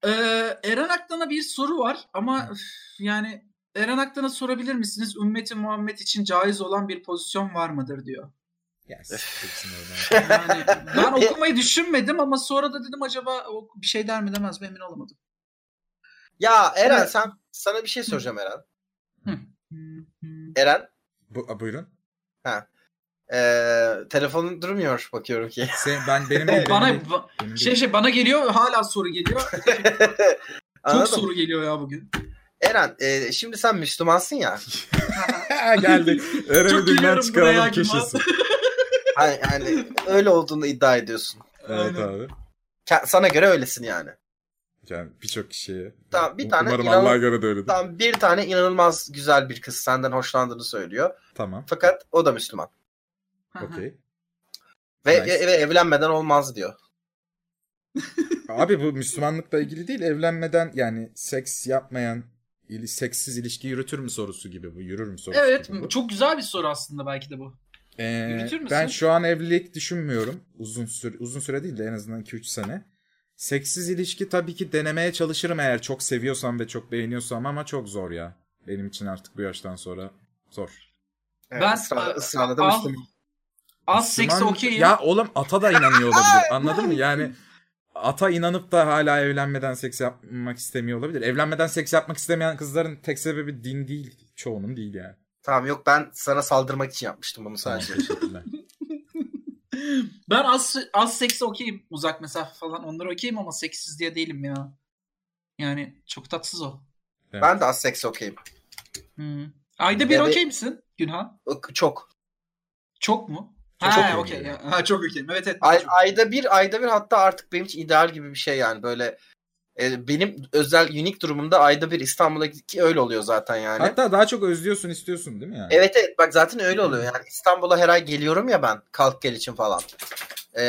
B: Ee, Eren Aktan'a bir soru var ama üf, yani Eren Aktan'a sorabilir misiniz? Ümmeti Muhammed için caiz olan bir pozisyon var mıdır diyor.
A: Yes.
B: Yani ben [laughs] okumayı düşünmedim ama sonra da dedim acaba o bir şey der mi demez mi emin olamadım.
C: Ya Eren
B: Evet.
C: sen sana bir şey soracağım Eren. Eren
A: Bu, buyurun.
C: Ee, telefonun durmuyor bakıyorum ki.
A: Sen, ben benim değil,
B: bana
A: benim benim
B: şey şey bana geliyor hala soru geliyor. [laughs] Çok soru geliyor ya bugün.
C: Eren ee, şimdi sen Müslümansın ya. [laughs]
A: geldi. Eren'i
B: Çok
A: dünden
B: gülüyorum
A: çıkaralım
B: buraya
A: köşesi. [laughs]
C: Hani, yani öyle olduğunu iddia ediyorsun.
A: Evet
B: Aynen.
A: abi.
C: Sana göre öylesin yani.
A: Yani birçok kişiye.
C: Tamam, bir tane
A: Umarım
C: inan-
A: Allah'a göre de öyledir. Tamam.
C: Tamam bir tane inanılmaz güzel bir kız senden hoşlandığını söylüyor. Fakat o da Müslüman.
A: Okey.
C: Ve,
A: Nice.
C: ve evlenmeden olmaz diyor. [laughs]
A: Abi bu Müslümanlıkla ilgili değil. Evlenmeden yani seks yapmayan ili- seksiz ilişki yürütür mü sorusu gibi bu. Yürür mü sorusu
B: Evet
A: gibi bu.
B: çok güzel bir soru aslında belki de bu.
A: Ee,
B: Yürütür müsün?
A: ben şu an evlilik düşünmüyorum. Uzun süre uzun süre değil de en azından 2-3 sene. Seksiz ilişki tabii ki denemeye çalışırım eğer çok seviyorsam ve çok beğeniyorsam ama çok zor ya. Benim için artık bu yaştan sonra zor.
C: Evet,
B: Ben-
C: ısrar, ısrarla da
B: Al-
C: Müslüman.
B: Az seksi
A: Müslüman-
B: okeyim.
A: Ya oğlum ata da inanıyor olabilir. [laughs] Anladın mı? Yani ata inanıp da hala evlenmeden seks yapmak istemiyor olabilir. Evlenmeden seks yapmak istemeyen kızların tek sebebi din değil. Çoğunun değil yani.
C: Tamam yok ben sana saldırmak için yapmıştım bunu sadece. [laughs]
B: Ben az, az seksi okeyim. Uzak mesafe falan onları okeyim ama seksiz diye değilim ya. Yani çok tatsız o.
A: Evet.
C: ben de az seks okeyim.
B: Hmm. Ayda bir okey misin Günhan?
C: Çok.
B: Çok mu?
A: Çok
B: ha
A: okeyim
B: okey.
A: yani.
B: ya. Ha çok okeyim. Evet evet.
C: Ay,
B: çok-
C: ayda bir ayda bir hatta artık benim için ideal gibi bir şey yani böyle e, benim özel unik durumumda ayda bir İstanbul'daki öyle oluyor zaten yani.
A: Hatta daha çok özlüyorsun istiyorsun değil mi yani?
C: Evet evet bak zaten öyle oluyor yani İstanbul'a her ay geliyorum ya ben kalk gel için falan. Ee,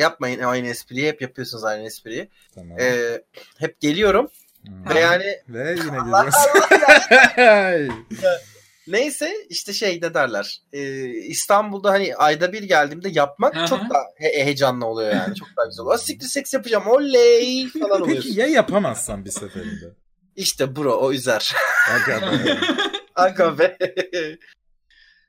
C: yapmayın aynı espriyi hep yapıyorsunuz aynı espriyi.
A: Tamam.
C: Ee, hep geliyorum
A: Hı.
C: ve yani
A: Ve yine [laughs]
C: Allah
A: geliyorsun. [laughs] [laughs]
C: neyse işte şey ne derler ee, İstanbul'da hani ayda bir geldiğimde yapmak
B: Aha.
C: çok daha he- heyecanlı oluyor yani çok daha güzel oluyor. [laughs] Siktir seks yapacağım oley falan oluyorsun.
A: Peki ya yapamazsan bir seferinde?
C: İşte bro o üzer.
A: Aga be.
C: Aga be.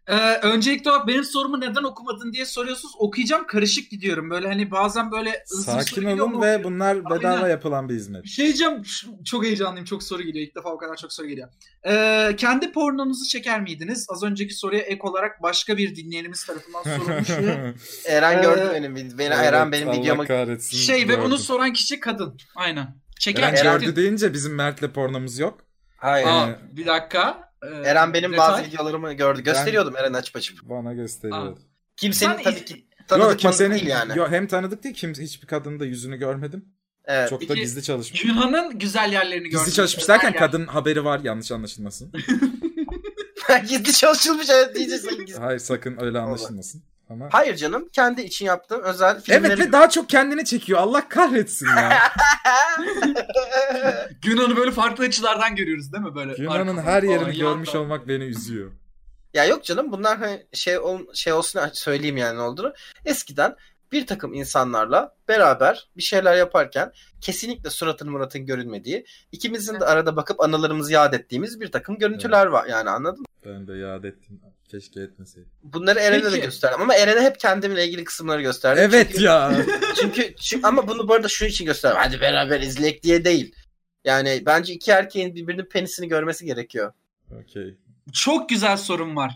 B: Ee, öncelikle olarak benim sorumu neden okumadın diye soruyorsunuz. Okuyacağım karışık gidiyorum. Böyle hani bazen böyle
A: Sakin olun ve bunlar bedava
B: Aynen.
A: yapılan bir hizmet.
B: Şey diyeceğim. Çok heyecanlıyım. Çok soru geliyor. İlk defa o kadar çok soru geliyor. Ee, kendi pornonuzu çeker miydiniz? Az önceki soruya ek olarak başka bir dinleyenimiz tarafından sorulmuş. ve [laughs]
C: Eren
B: Ee,
C: gördü benim vid- beni Eren benim
A: Allah
C: videomu
A: kahretsin,
B: şey ve
A: gördüm.
B: bunu soran kişi kadın. Aynen. Çeker
A: Eren
C: Eren-
A: gördü deyince bizim Mert'le pornomuz yok.
C: Hayır.
B: Aa, bir dakika. Ee,
C: Eren benim
B: detay.
C: bazı videolarımı gördü. Gösteriyordum Eren açıp açıp.
A: Bana gösteriyordu.
C: Kimsenin
B: Sen
C: tabii ki tanıdık
A: Yok
C: tanıdık
A: kimsenin
C: değil yani.
A: Yok, hem tanıdık değil kim hiçbir kadının da yüzünü görmedim.
C: Evet.
A: Çok da
B: Peki,
A: gizli çalışmış.
B: Yunan'ın güzel yerlerini gördüm.
A: Gizli çalışmış derken kadın haberi var yanlış anlaşılmasın. [laughs] [laughs]
C: Gizli çalışılmış evet diyeceksin. [laughs] Gizli.
A: Hayır sakın öyle anlaşılmasın. Ama
C: Hayır canım kendi için yaptığım özel filmleri.
A: Evet ve daha çok kendini çekiyor. Allah kahretsin ya. [laughs]
B: Yunan'ı böyle farklı açılardan görüyoruz değil mi? Böyle arkadan
A: her
B: falan,
A: yerini görmüş
B: yandan.
A: olmak beni üzüyor.
C: ya yok canım bunlar hani şey ol, şey olsun söyleyeyim yani ne olduğunu. Eskiden bir takım insanlarla beraber bir şeyler yaparken kesinlikle suratın muratın görünmediği, ikimizin de arada bakıp anılarımızı yad ettiğimiz bir takım görüntüler var yani anladın mı?
A: Ben de yad ettim. Keşke etmeseydim.
C: Bunları Eren'e de gösterdim ama Eren'e hep kendimle ilgili kısımları gösterdim.
A: Evet
C: Çünkü-
A: ya. [laughs]
C: Çünkü, çünkü ama bunu bu arada şunun için gösterdim. Hadi beraber izleyek diye değil. Yani bence iki erkeğin birbirinin penisini görmesi gerekiyor.
A: Okey.
B: Çok güzel sorum var.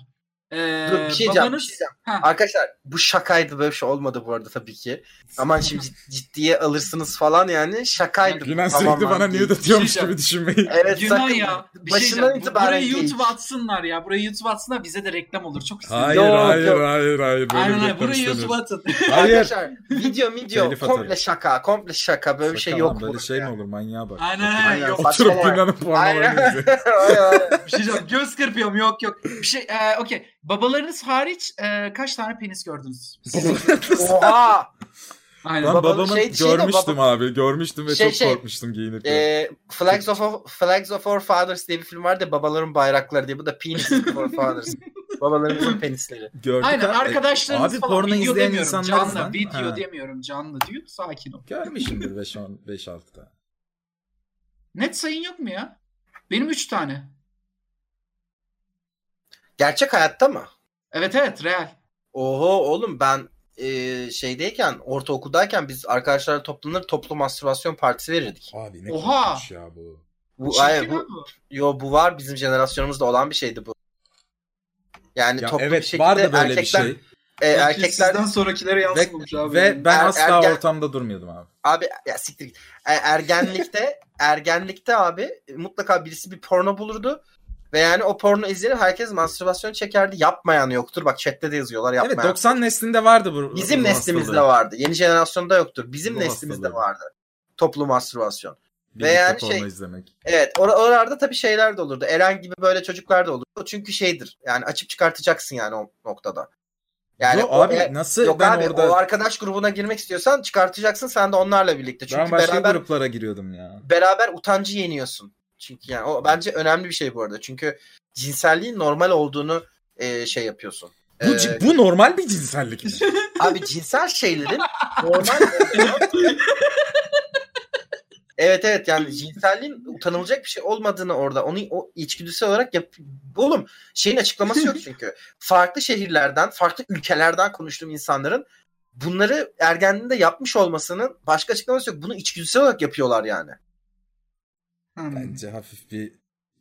B: Ee,
C: Dur, bir şey diyeceğim,
B: babanız...
C: bir şey diyeceğim.
B: Ha.
C: Arkadaşlar bu şakaydı böyle bir şey olmadı bu arada tabii ki. Aman şimdi cid- ciddiye alırsınız falan yani şakaydı.
A: Yunan
C: Tamamen
A: sürekli bana
C: değil.
A: nude atıyormuş
B: Bir şey
A: gibi düşünmeyin.
C: Evet
B: Yunan
C: sakın.
B: ya. Bir şey
C: Başından.
B: Bu-
C: itibaren
B: Burayı
C: değil.
B: YouTube atsınlar ya. Burayı YouTube atsınlar bize de reklam olur. Çok istedim.
A: Hayır
C: Yok,
A: hayır
C: yok.
A: hayır hayır. Böyle
B: Aynen
A: reklam
B: Burayı YouTube atın. [laughs]
A: Hayır.
C: Arkadaşlar video video komple şaka komple şaka böyle bir şey yok
A: Böyle şey mi olur manyağa bak.
B: Aynen. Yok.
A: Oturup
C: var.
A: Yunan'ın pornolarını
C: ay.
B: Bir şey diyeceğim. Göz kırpıyorum. Yok yok. Bir şey. E, Okey. Babalarınız hariç e, kaç tane penis gördünüz? [laughs]
C: Oha.
B: Aynen.
A: Ben
C: Baba-
A: babamın
C: şey- şey
A: görmüştüm
C: baba-
A: abi. Görmüştüm ve
C: Şey,
A: çok
C: şey,
A: korkmuştum giyinirken.
C: Ee, Flags of Flags of Our Fathers diye bir film vardı ya, babaların bayrakları diye. Bu da Penis of Our Fathers. [laughs] Babalarımızın penisleri.
A: Gördük
B: Aynen
A: abi.
B: arkadaşlarınız
A: Abi
B: falan
A: porno
B: video
A: izleyen
B: demiyorum
A: insanlarız
B: canlı
A: lan.
B: video
A: Ha.
B: demiyorum canlı diyor sakin ol.
A: Görmüşümdür 5-6 tane.
B: Net sayın yok mu ya? Benim 3 tane.
C: Gerçek hayatta mı?
B: Evet evet real.
C: Oho oğlum ben e, şeydeyken ortaokuldayken biz arkadaşlarla toplanır toplu mastürbasyon partisi verirdik.
A: Abi ne
B: Oha!
A: ya bu.
C: Bu,
B: Çirkin
C: ay, bu yo bu var bizim jenerasyonumuzda olan bir şeydi bu. Yani
A: Ya
C: toplu bir
A: evet
C: şekilde
A: vardı böyle
C: erkekler,
A: bir şey.
C: e,
B: Belki
C: erkekler
B: sizden sonrakilere
A: Ve,
B: yansımamış abi.
A: ve ben
C: Er-
A: asla
C: ergen-
A: ortamda durmuyordum abi.
C: abi ya siktir git. E, ergenlikte [laughs] ergenlikte abi mutlaka birisi bir porno bulurdu. Ve yani o porno izlenir herkes mastürbasyon çekerdi. Yapmayan yoktur. Bak chatte de yazıyorlar yapmayan.
A: Evet 90 neslinde vardı bu.
C: Bizim
A: bu
C: neslimizde
A: hastalığı.
C: vardı. Yeni jenerasyonda yoktur. Bizim
A: Bu
C: neslimizde
A: hastalığı.
C: vardı. Toplu mastürbasyon.
A: Birlikte
C: yani
A: porno
C: şey-
A: izlemek.
C: Evet or- oralarda tabii şeyler de olurdu. Eren gibi böyle çocuklar da olurdu. Çünkü şeydir. Yani açıp çıkartacaksın yani o noktada. Yani
A: Yo,
C: o-
A: abi
C: e,
A: nasıl
C: yok
A: ben
C: abi
A: orada
C: o arkadaş grubuna girmek istiyorsan çıkartacaksın sen de onlarla birlikte. Çünkü
A: ben başka
C: beraber
A: gruplara giriyordum ya.
C: beraber utancı yeniyorsun. Çünkü yani o bence önemli bir şey bu arada. Çünkü cinselliğin normal olduğunu e, şey yapıyorsun.
A: Bu,
C: Ee,
A: bu normal bir cinsellik mi? [laughs]
C: Abi cinsel şeylerin normal [laughs] Evet evet yani cinselliğin utanılacak bir şey olmadığını orada onu o içgüdüsel olarak yap. Oğlum şeyin açıklaması yok çünkü. farklı şehirlerden, farklı ülkelerden konuştuğum insanların bunları ergenliğinde yapmış olmasının başka açıklaması yok. Bunu içgüdüsel olarak yapıyorlar yani.
B: Hmm.
A: Bence hafif bir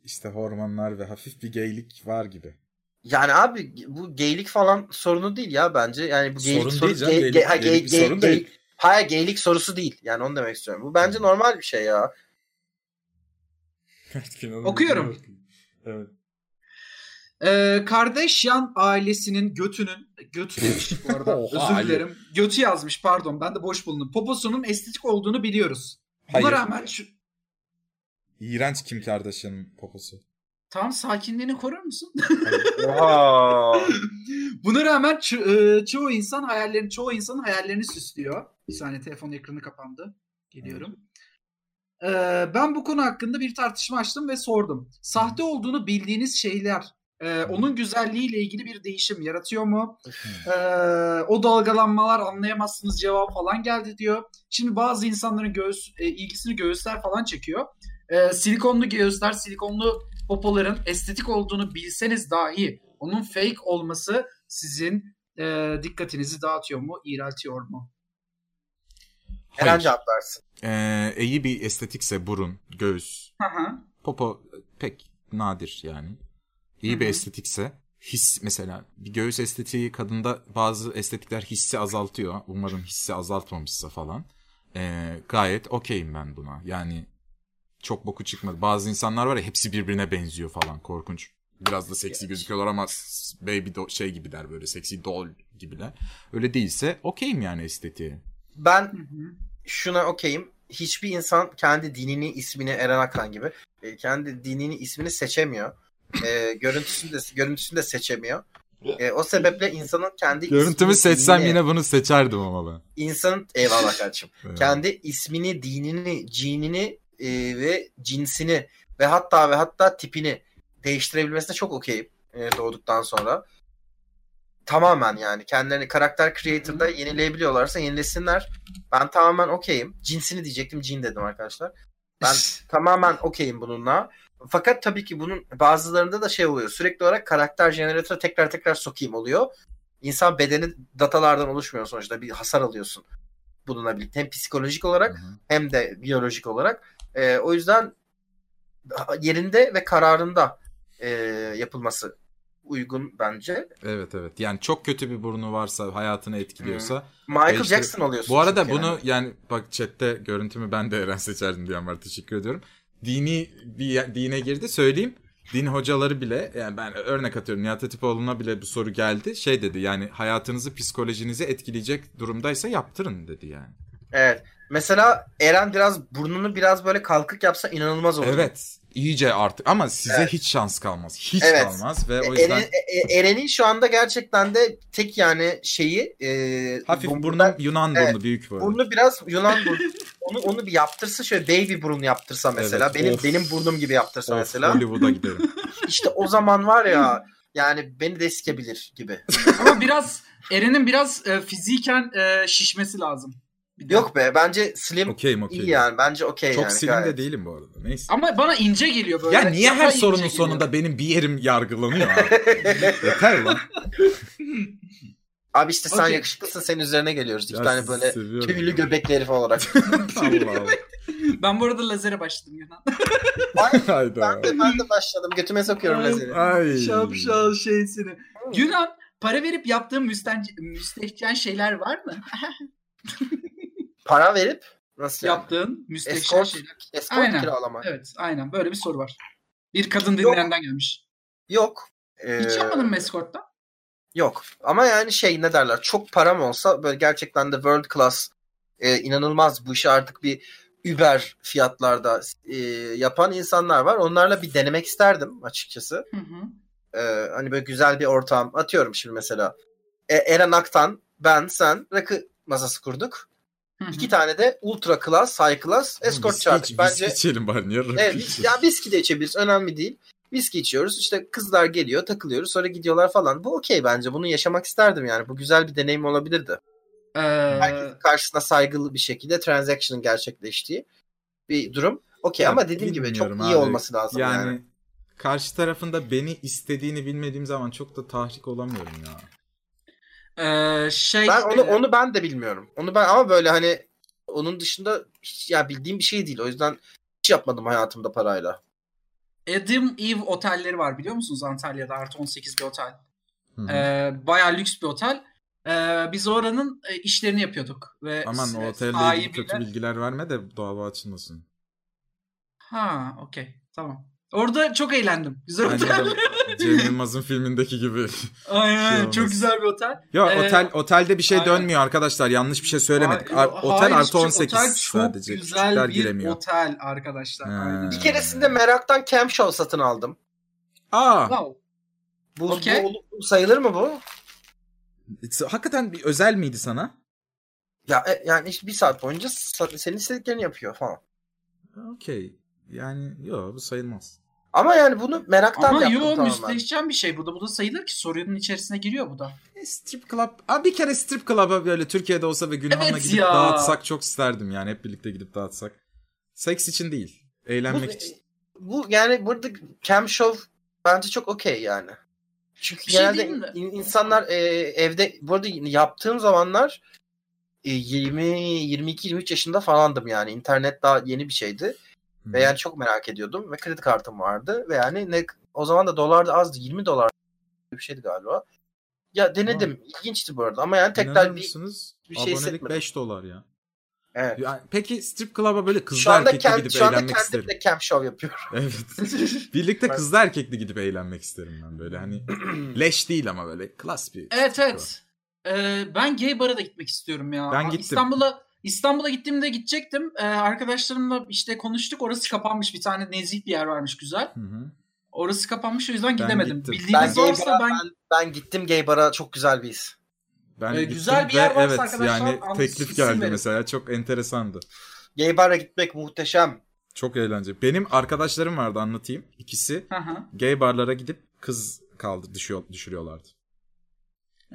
A: işte hormonlar ve hafif bir geylik var gibi.
C: Yani abi bu geylik falan sorunu değil ya bence. Yani bu geylik
A: Sorun
C: soru-
A: değil canım,
C: gey-
A: geylik-
C: gey- ha,
A: geylik bir
C: gey-
A: sorun
C: gey-
A: değil.
C: Hayır geylik sorusu değil. Yani onu demek istiyorum. Bu bence normal bir şey ya. [laughs]
B: Okuyorum.
A: Evet.
B: Ee, Kardashian ailesinin götünün götü demiş bu arada [laughs]
A: Oha,
B: özür dilerim. Götü yazmış pardon ben de boş bulundum. Poposunun estetik olduğunu biliyoruz. Buna
A: Hayır.
B: rağmen şu...
A: İğrenç Kim Kardashian'ın poposu.
B: Tam sakinliğini korur musun? [laughs]
C: Oha.
B: Buna rağmen ço- e, çoğu insan hayallerini çoğu insanın hayallerini süslüyor. Bir saniye telefon ekranı kapandı. Geliyorum. Ee, ben bu konu hakkında bir tartışma açtım ve sordum. Sahte olduğunu bildiğiniz şeyler e, onun güzelliğiyle ilgili bir değişim yaratıyor mu? Ee, o dalgalanmalar anlayamazsınız cevap falan geldi diyor. Şimdi bazı insanların göğüs e, ilgisini göğüsler falan çekiyor. Ee, silikonlu göğüsler, silikonlu popoların estetik olduğunu bilseniz dahi Onun fake olması sizin e, dikkatinizi dağıtıyor mu, iğreltiyor mu?
C: Cevap versin.
A: Ee, iyi bir estetikse burun, göğüs,
B: Hı hı.
A: popo pek nadir yani. İyi bir estetikse his mesela bir göğüs estetiği kadında bazı estetikler hissi azaltıyor. Umarım hissi azaltmamışsa falan. Ee, gayet okeyim ben buna. Yani çok boku çıkmadı. Bazı insanlar var ya hepsi birbirine benziyor falan korkunç. Biraz da seksi gözüküyorlar ama baby do- şey gibiler böyle seksi doll gibiler. Öyle değilse okeyim yani estetiğe.
C: Ben şuna okeyim. Hiçbir insan kendi dinini, ismini Eren Aktan gibi e, kendi dinini, ismini seçemiyor. E, görüntüsünü de görüntüsünü de seçemiyor. E, o sebeple insanın kendi
A: Görüntümü
C: ismini,
A: seçsem
C: dinini-
A: yine bunu seçerdim ama ben.
C: insanın eyvallah kardeşim.
A: Evet.
C: kendi ismini, dinini, cinini e, ve cinsini ve hatta ve hatta tipini değiştirebilmesine çok okeyim e, doğduktan sonra. Tamamen yani kendilerini karakter creator'da yenileyebiliyorlarsa yenilesinler. Ben tamamen okeyim. Cinsini diyecektim, cin dedim arkadaşlar. Ben [laughs] tamamen okeyim bununla. Fakat tabii ki bunun bazılarında da şey oluyor. Sürekli olarak karakter jeneratörü tekrar tekrar sokayım oluyor. İnsan bedeni datalardan oluşmuyor sonuçta. Bir hasar alıyorsun bununla birlikte. Hem psikolojik olarak
A: Hı hı.
C: hem de biyolojik olarak. Ee, o yüzden yerinde ve kararında e, yapılması uygun bence.
A: Evet evet. Yani çok kötü bir burnu varsa hayatını etkiliyorsa.
C: Michael
A: Değiştir-
C: Jackson oluyorsun.
A: Bu arada bunu
C: yani.
A: yani. bak chatte görüntümü ben de Eren seçerdim diyen var. Teşekkür ediyorum. Dini bir dine girdi söyleyeyim. Din hocaları bile yani ben örnek atıyorum Nihat Hatipoğlu'na bile bu soru geldi. Şey dedi yani hayatınızı psikolojinizi etkileyecek durumdaysa yaptırın dedi yani.
C: Evet. Mesela Eren biraz burnunu biraz böyle kalkık yapsa inanılmaz olur.
A: Evet iyice artık ama size
C: Evet.
A: hiç şans kalmaz. Hiç
C: Evet.
A: kalmaz ve o
C: E-
A: yüzden
C: Eren- e- Eren'in şu anda gerçekten de tek yani şeyi e,
A: hafif
C: burnunda-
A: burnum Yunan burnu
C: Evet,
A: büyük böyle.
C: burnu biraz Yunan burnu. onu onu bir yaptırsa şöyle baby burun yaptırsa mesela.
A: Evet,
C: benim
A: of.
C: benim burnum gibi yaptırsa
A: Of,
C: mesela.
A: Hollywood'a giderim. [laughs]
C: İşte o zaman var ya yani beni de sikebilir gibi.
B: Ama biraz Eren'in biraz e, fiziken e, şişmesi lazım.
C: Yok be bence slim
A: Okeyim okeyim.
C: iyi yani. Bence okey
A: Çok
C: yani.
A: silim
C: gayet.
A: de değilim bu arada. Neyse.
B: Ama bana ince geliyor böyle.
A: Ya niye
B: Daha
A: her
B: ince
A: sorunun
B: geliyor.
A: sonunda benim bir yerim yargılanıyor abi? [laughs] Yeter lan.
C: Abi işte sen
B: Okey.
C: yakışıklısın senin üzerine geliyoruz. İki
A: Ya
C: tane böyle tüylü göbekli herif olarak. [laughs]
A: Allah Allah. [laughs]
B: Ben bu arada lazere başladım Yunan.
C: Ay,
A: Hayda.
C: ben, de, ben de başladım. Götüme sokuyorum
B: Ay.
C: lazeri.
A: Ay.
B: Şapşal şeysini. Yunan para verip yaptığın müsten- müstehcen şeyler var mı?
C: Para verip nasıl yani?
B: Yaptığın müstehcen
C: Escort,
B: şeyler.
C: escort
B: Aynen.
C: kiralama.
B: Evet aynen böyle bir soru var. Bir kadın dinleyenden gelmiş.
C: Yok. Ee,
B: Hiç yapmadın mı escort'ta?
C: Yok. Ama yani şey ne derler çok param olsa böyle gerçekten de world class e, inanılmaz bu işi artık bir Uber fiyatlarda e, yapan insanlar var. Onlarla bir denemek isterdim açıkçası.
B: Hı hı.
C: Ee, hani böyle güzel bir ortam atıyorum şimdi mesela. E, Eren Aktan, ben, sen rakı masası kurduk.
B: Hı hı.
C: İki tane de ultra class, high class escort
A: Viski
C: çağırdık.
A: iç-
C: Bence
A: viski içelim bari. Niye rakı
C: Evet, vis- ya viski de içebiliriz. Önemli değil. Viski içiyoruz. İşte kızlar geliyor, takılıyoruz. Sonra gidiyorlar falan. Bu okey bence. Bunu yaşamak isterdim yani. Bu güzel bir deneyim olabilirdi.
B: Ee,
C: Herkesin karşısına saygılı bir şekilde transaction'ın gerçekleştiği bir durum. Okey ama dediğim gibi çok
A: bilmiyorum
C: iyi
A: abi.
C: olması lazım yani.
A: Yani karşı tarafında beni istediğini bilmediğim zaman çok da tahrik olamıyorum ya.
B: E, şey
C: Ben onu
B: e,
C: onu ben de bilmiyorum. Onu ben ama böyle hani onun dışında hiç ya bildiğim bir şey değil. O yüzden hiç yapmadım hayatımda parayla.
B: Adam Eve otelleri var biliyor musunuz Antalya'da artı 18 bir otel.
A: Hı hı.
B: Ee, bayağı lüks bir otel. Ee, biz oranın e, işlerini yapıyorduk. Ve
A: Aman o otelle ilgili kötü bilgiler verme de dava açılmasın.
B: Ha okey tamam. Orada çok eğlendim. Güzel otel. [laughs]
A: Cem [laughs] Yılmaz'ın filmindeki gibi.
B: Aynen
A: şey
B: çok güzel bir otel.
A: Ya
B: Ee,
A: otel otelde bir şey
B: aynen.
A: dönmüyor arkadaşlar. Yanlış bir şey söylemedik.
B: Hayır,
A: otel
B: hayır,
A: artı
B: çok-
A: 18
B: otel çok
A: sadece.
B: güzel
A: Küçükler
B: bir
A: giremiyor.
B: otel arkadaşlar. Aynen.
C: Bir keresinde meraktan Cam Show satın aldım.
A: Aa,
B: Wow.
C: Bu,
B: Okey.
C: bu- sayılır mı bu?
A: hakikaten bir özel miydi sana?
C: Ya e, yani işte bir saat boyunca senin istediklerini yapıyor falan.
A: Okey. Yani yok bu sayılmaz.
C: Ama yani bunu meraktan
B: Ama
C: yaptım
B: yo
C: tamamen.
B: müstehcen bir şey bu da. Bu da sayılır ki sorunun içerisine giriyor bu da.
A: E, strip club. Aa, bir kere strip club'a böyle Türkiye'de olsa ve Gülhan'la
B: Evet
A: gidip
B: ya.
A: dağıtsak çok isterdim yani. Hep birlikte gidip dağıtsak. Seks için değil.
C: Bu,
A: Eğlenmek için.
C: bu yani burada Cam Show bence çok okey yani. Çünkü
B: Bir şey
C: genelde
B: mi?
C: in- insanlar e, evde bu arada yaptığım zamanlar e, 20 22 23 yaşında falandım yani. İnternet daha yeni bir şeydi.
A: Hı.
C: Ve yani çok merak ediyordum ve kredi kartım vardı ve yani ne o zaman da dolar da azdı 20 dolar bir şeydi galiba. Ya denedim. İlginçti bu arada ama yani tekrar bir bir şey
A: Abonelik
C: hissetmedim.
A: 5 dolar ya.
C: evet.
A: Yani peki strip club'a böyle
C: Şu
A: kızlı
C: anda
A: erkekli
C: kendi
A: gidip
C: şu anda
A: eğlenmek isterim.
C: de camp show yapıyorum. [laughs]
A: Evet. [laughs] Birlikte kızlı erkekli gidip eğlenmek isterim ben böyle hani [clears throat] leş değil ama böyle klas bir.
B: Evet
A: strip
B: evet. Ee, ben gay bara da gitmek istiyorum ya.
A: Ben gittim.
B: İstanbul'a İstanbul'a gittiğimde gidecektim. Ee, arkadaşlarımla işte konuştuk. Orası kapanmış. Bir tane nezih bir yer varmış güzel.
A: Hı hı.
B: Orası kapanmış o yüzden
A: Ben
B: gidemedim.
A: gittim.
C: Ben
B: Bildiğiniz
C: gay
B: varsa
C: bara,
B: ben...
C: ben... ben gittim gay bara çok güzel bir his.
A: Ben
B: Ee, güzel bir yer varsa
A: evet
B: arkadaşlar,
A: yani teklif geldi
B: verin.
A: mesela çok enteresandı.
C: Gay bara gitmek muhteşem.
A: Çok eğlenceli. Benim arkadaşlarım vardı anlatayım. İkisi
B: Hı hı.
A: gay barlara gidip kız kaldı düşüyor, düşürüyorlardı.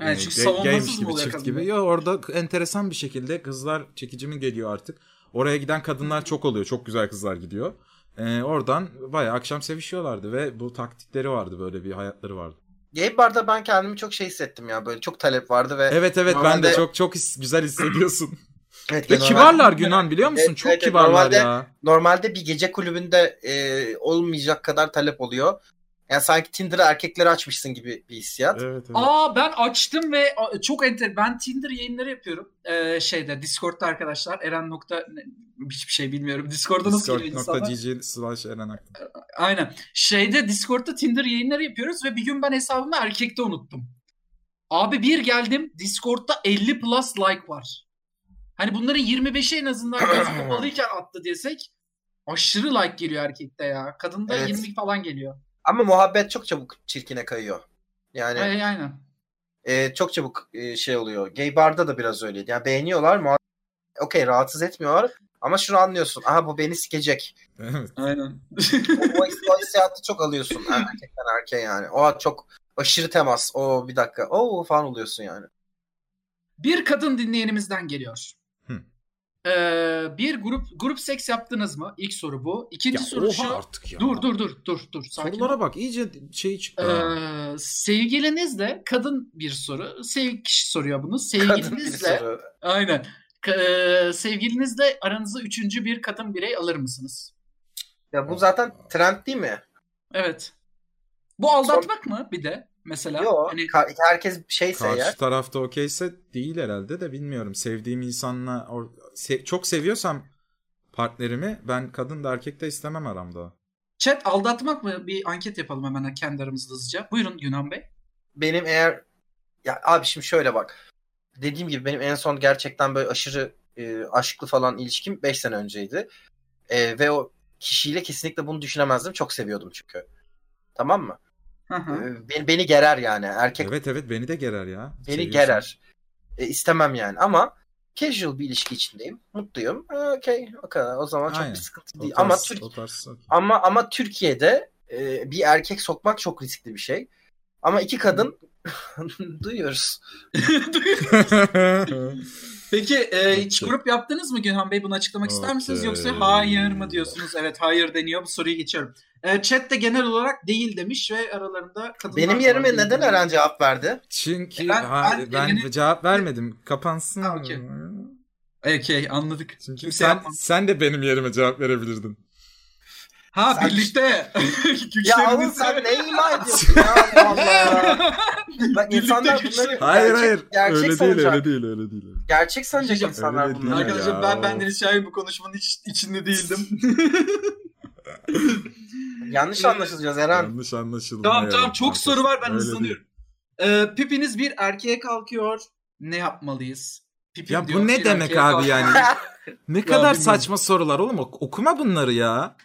B: Yani çünkü
A: gaymiş
B: savunmasız
A: gibi
B: oluyor
A: çift gibi. Yo orada enteresan bir şekilde kızlar çekici mi geliyor artık. Oraya giden kadınlar çok oluyor. Çok güzel kızlar gidiyor. Ee, oradan bayağı akşam sevişiyorlardı ve bu taktikleri vardı böyle bir hayatları vardı.
C: Gay barda ben kendimi çok şey hissettim ya böyle çok talep vardı ve
A: Evet evet ben de
C: Normalde-
A: çok çok his- güzel hissediyorsun. [laughs]
C: Evet,
A: ve
C: normal-
A: kibarlar Günan biliyor musun?
C: Evet,
A: çok
C: evet,
A: kibarlar
C: normalde-
A: ya.
C: Normalde bir gece kulübünde e, olmayacak kadar talep oluyor. Yani sanki Tinder'ı erkeklere açmışsın gibi bir hissiyat.
A: Evet, evet.
B: Aa ben açtım ve çok enter. Ben Tinder yayınları yapıyorum. Ee, şeyde Discord'da arkadaşlar. Eren nokta hiçbir şey bilmiyorum. Discord'da nasıl geliyor insanlar?
A: Discord.gg slash Eren Aktan.
B: Aynen. Şeyde Discord'da Tinder yayınları yapıyoruz ve bir gün ben hesabımı erkekte unuttum. Abi bir geldim Discord'da 50 plus like var. Hani bunların 25'i en azından [clears throat] göz kapalıyken attı desek aşırı like geliyor erkekte ya. Kadında
C: Evet.
B: 20 falan geliyor.
C: Ama muhabbet çok çabuk çirkine kayıyor. Yani
B: Ay, aynen.
C: e, çok çabuk e, şey oluyor. Gay barda da biraz öyleydi. Yani beğeniyorlar muhabbet. Okey rahatsız etmiyorlar. Ama şunu anlıyorsun. Aha bu beni sikecek.
A: Evet.
B: Aynen.
C: O, [laughs] o hissiyatı çok alıyorsun. Erkekten erkeğe yani. O çok aşırı temas. O bir dakika. O falan oluyorsun yani.
B: Bir kadın dinleyenimizden geliyor. Ee, bir grup grup seks yaptınız mı? İlk soru bu. İkinci
A: Ya
B: soru
A: oha
B: şu.
A: artık ya.
B: Dur dur dur dur dur. Sakin. ol.
A: Sorulara bak iyice şey çıktı.
B: Ee, sevgilinizle kadın bir soru. Sev kişi soruyor bunu.
C: Kadın bir
B: Sevgilinizle
C: soru.
B: aynen. Ka- e, sevgilinizle aranıza üçüncü bir kadın birey alır mısınız?
C: Ya bu zaten trend değil mi?
B: Evet. Bu aldatmak mı bir de mesela?
C: Yok.
B: Hani
C: herkes şeyse
A: Karşı
C: eğer.
A: tarafta okeyse değil herhalde de bilmiyorum. Sevdiğim insanla or- se- çok seviyorsam partnerimi ben kadın da erkek de istemem aramda.
B: chat aldatmak mı? Bir anket yapalım hemen kendi aramızda hızlıca. Buyurun Yunan Bey.
C: benim eğer ya abi şimdi şöyle bak. Dediğim gibi benim en son gerçekten böyle aşırı e, aşklı falan ilişkim 5 sene önceydi. E, ve o kişiyle kesinlikle bunu düşünemezdim. Çok seviyordum çünkü. Tamam mı?
B: Hı hı.
C: E, beni, beni gerer yani. Erkek
A: Evet evet beni de gerer ya.
C: beni
A: Seviyorsan.
C: gerer. E, istemem yani ama casual bir ilişki içindeyim. Mutluyum. E, Okey. O kadar. O zaman çok
A: Aynen.
C: bir sıkıntı değil.
A: tarz-
C: ama Türk ama ama Türkiye'de e, bir erkek sokmak çok riskli bir şey. Ama iki kadın [laughs] duyuyoruz. [laughs] [laughs]
B: Peki e, hiç grup yaptınız mı Günhan Bey? Bunu açıklamak ister misiniz? Yoksa hayır mı diyorsunuz? Evet hayır deniyor. Bu soruyu geçiyorum. E, chat de genel olarak değil demiş ve aralarında kadınlar
C: Benim yerime neden
B: demiş.
C: Eren cevap verdi?
A: Çünkü
B: Ben-
A: ha-
B: ben-
A: ben,
B: yani-
A: cevap vermedim. Kapansın.
B: Ha, okey. Okey anladık.
A: Çünkü
B: Kimse
A: sen,
B: yapmaz.
A: sen de benim yerime cevap verebilirdin.
B: Ha
C: Sen-
B: birlikte. [laughs]
C: Ya oğlum sen ne ima ediyorsun ya [laughs] Allah. Bak insanlar bunları
A: Hayır
C: gerçek,
A: hayır.
C: gerçek
A: öyle değil
C: sanacak.
A: öyle değil öyle değil.
C: Gerçek sanacak
B: Diyeceğim,
C: insanlar
A: öyle
C: bunları.
A: değil.
B: Arkadaşlar
A: Ya.
B: ben ben Deniz Şahin bu konuşmanın hiç içinde değildim. [laughs]
C: Yanlış anlaşılacağız Eren.
A: Yanlış anlaşılma.
B: tamam tamam çok soru var ben
A: Öyle
B: hızlanıyorum. Ee, pipiniz bir erkeğe kalkıyor. Ne yapmalıyız? Pipim
A: Ya
B: diyor,
A: bu ne demek abi
B: kalkıyor.
A: yani? Ne kadar saçma sorular oğlum. Ok- Okuma bunları ya.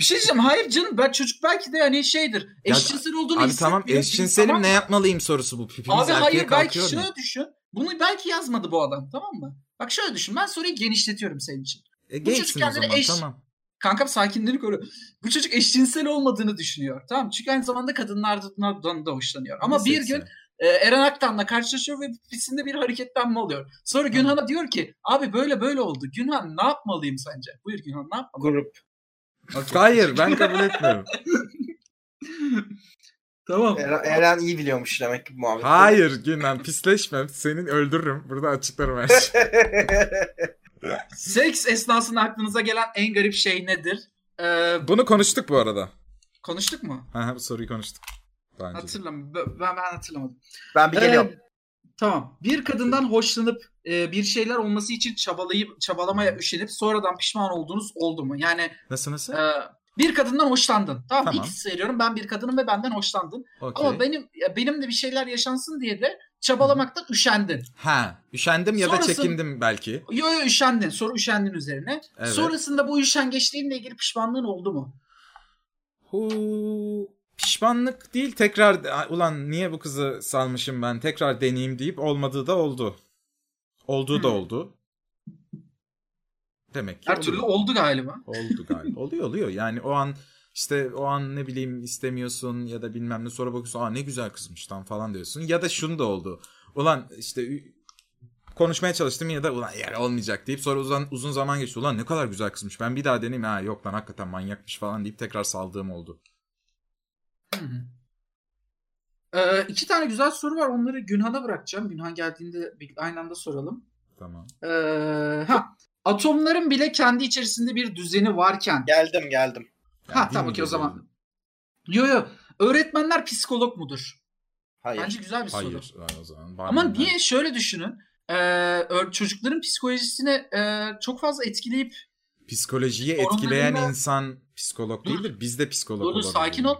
B: Bir şey diyeceğim. Hayır canım ben çocuk belki de hani şeydir. Eşcinsel olduğunu
A: Abi tamam eşcinselim
B: Tamam.
A: ne yapmalıyım sorusu bu. Pipimiz
B: Abi hayır belki şöyle düşün. Bunu belki yazmadı bu adam tamam mı? Bak şöyle düşün. Ben soruyu genişletiyorum senin için.
A: E,
B: Bu çocuk kendini
A: zaman
B: eş-
A: tamam.
B: Kankam sakinliğini koru. Bu çocuk eşcinsel olmadığını düşünüyor. Tamam? Çünkü aynı zamanda kadınlardan da hoşlanıyor. Ama
A: Ne
B: bir gün e, Eren Aktan'la karşılaşıyor ve pipisinde bir hareketlenme oluyor. Sonra Günhan'a diyor ki abi böyle böyle oldu. Günhan ne yapmalıyım sence? Buyur Günhan ne yapmalıyım?
C: Grup.
A: Hayır ben kabul etmiyorum. [laughs]
B: Tamam.
C: Eren, Eren iyi biliyormuş demek ki bu muhabbeti.
A: Hayır Günan pisleşme. Senin öldürürüm. Burada açıklarım her şeyi. [laughs]
B: Seks esnasında aklınıza gelen en garip şey nedir? Ee,
A: Bunu konuştuk bu arada.
B: konuştuk mu?
A: Ha, ha, bu soruyu konuştuk. Daha önce. de.
B: Hatırlam ben, ben hatırlamadım.
C: ben bir geliyorum.
B: Tamam. Bir kadından hoşlanıp e, bir şeyler olması için çabalayıp çabalamaya üşenip sonradan pişman olduğunuz oldu mu? Yani
A: Nasıl nasıl?
B: e, bir kadından hoşlandın. Tamam,
A: Tamam.
B: X veriyorum. Ben bir kadınım ve benden hoşlandın.
A: Okey.
B: Ama benim benim de bir şeyler yaşansın diye de çabalamaktan üşendin.
A: Ha, üşendim ya da
B: Sonrası-
A: çekindim belki.
B: Yo yo üşendin. Soru üşendin üzerine.
A: Evet.
B: Sonrasında bu üşengeçliğinle ilgili pişmanlığın oldu mu?
A: Hu, pişmanlık değil tekrar "Ay, ulan niye bu kızı salmışım ben tekrar deneyeyim deyip olmadığı da oldu. Olduğu da
B: Hmm.
A: oldu. Demek ki
B: Her türlü
A: oluyor.
B: oldu galiba.
A: oldu galiba. oluyor oluyor. Yani o an işte o an ne bileyim istemiyorsun ya da bilmem ne sonra bakıyorsun aa ne güzel kızmış lan falan diyorsun. Ya da şunu da oldu. Ulan işte konuşmaya çalıştım ya da ulan yer olmayacak deyip sonra uzun, uzun zaman geçti. Ulan ne kadar güzel kızmış ben bir daha deneyeyim. Ha yok lan hakikaten manyakmış falan deyip tekrar saldığım oldu.
B: Hı hı. Ee, iki tane güzel soru var. Onları Günhan'a bırakacağım. Günhan geldiğinde bir- aynı anda soralım.
A: Tamam.
B: Ee, ha, atomların bile kendi içerisinde bir düzeni varken.
C: Geldim geldim.
B: ha
A: Yani
B: tamam okey o zaman. Yo yo. Öğretmenler psikolog mudur?
C: Hayır.
B: Bence güzel bir soru.
A: Hayır. Ha, o zaman.
B: Ama
A: Barmen-
B: niye şöyle düşünün. Ee, çocukların psikolojisini e, çok fazla etkileyip
A: Psikolojiyi etkileyen insan psikolog değildir. Biz de psikolog
B: Dur, dur,
A: olabiliriz.
B: sakin ol.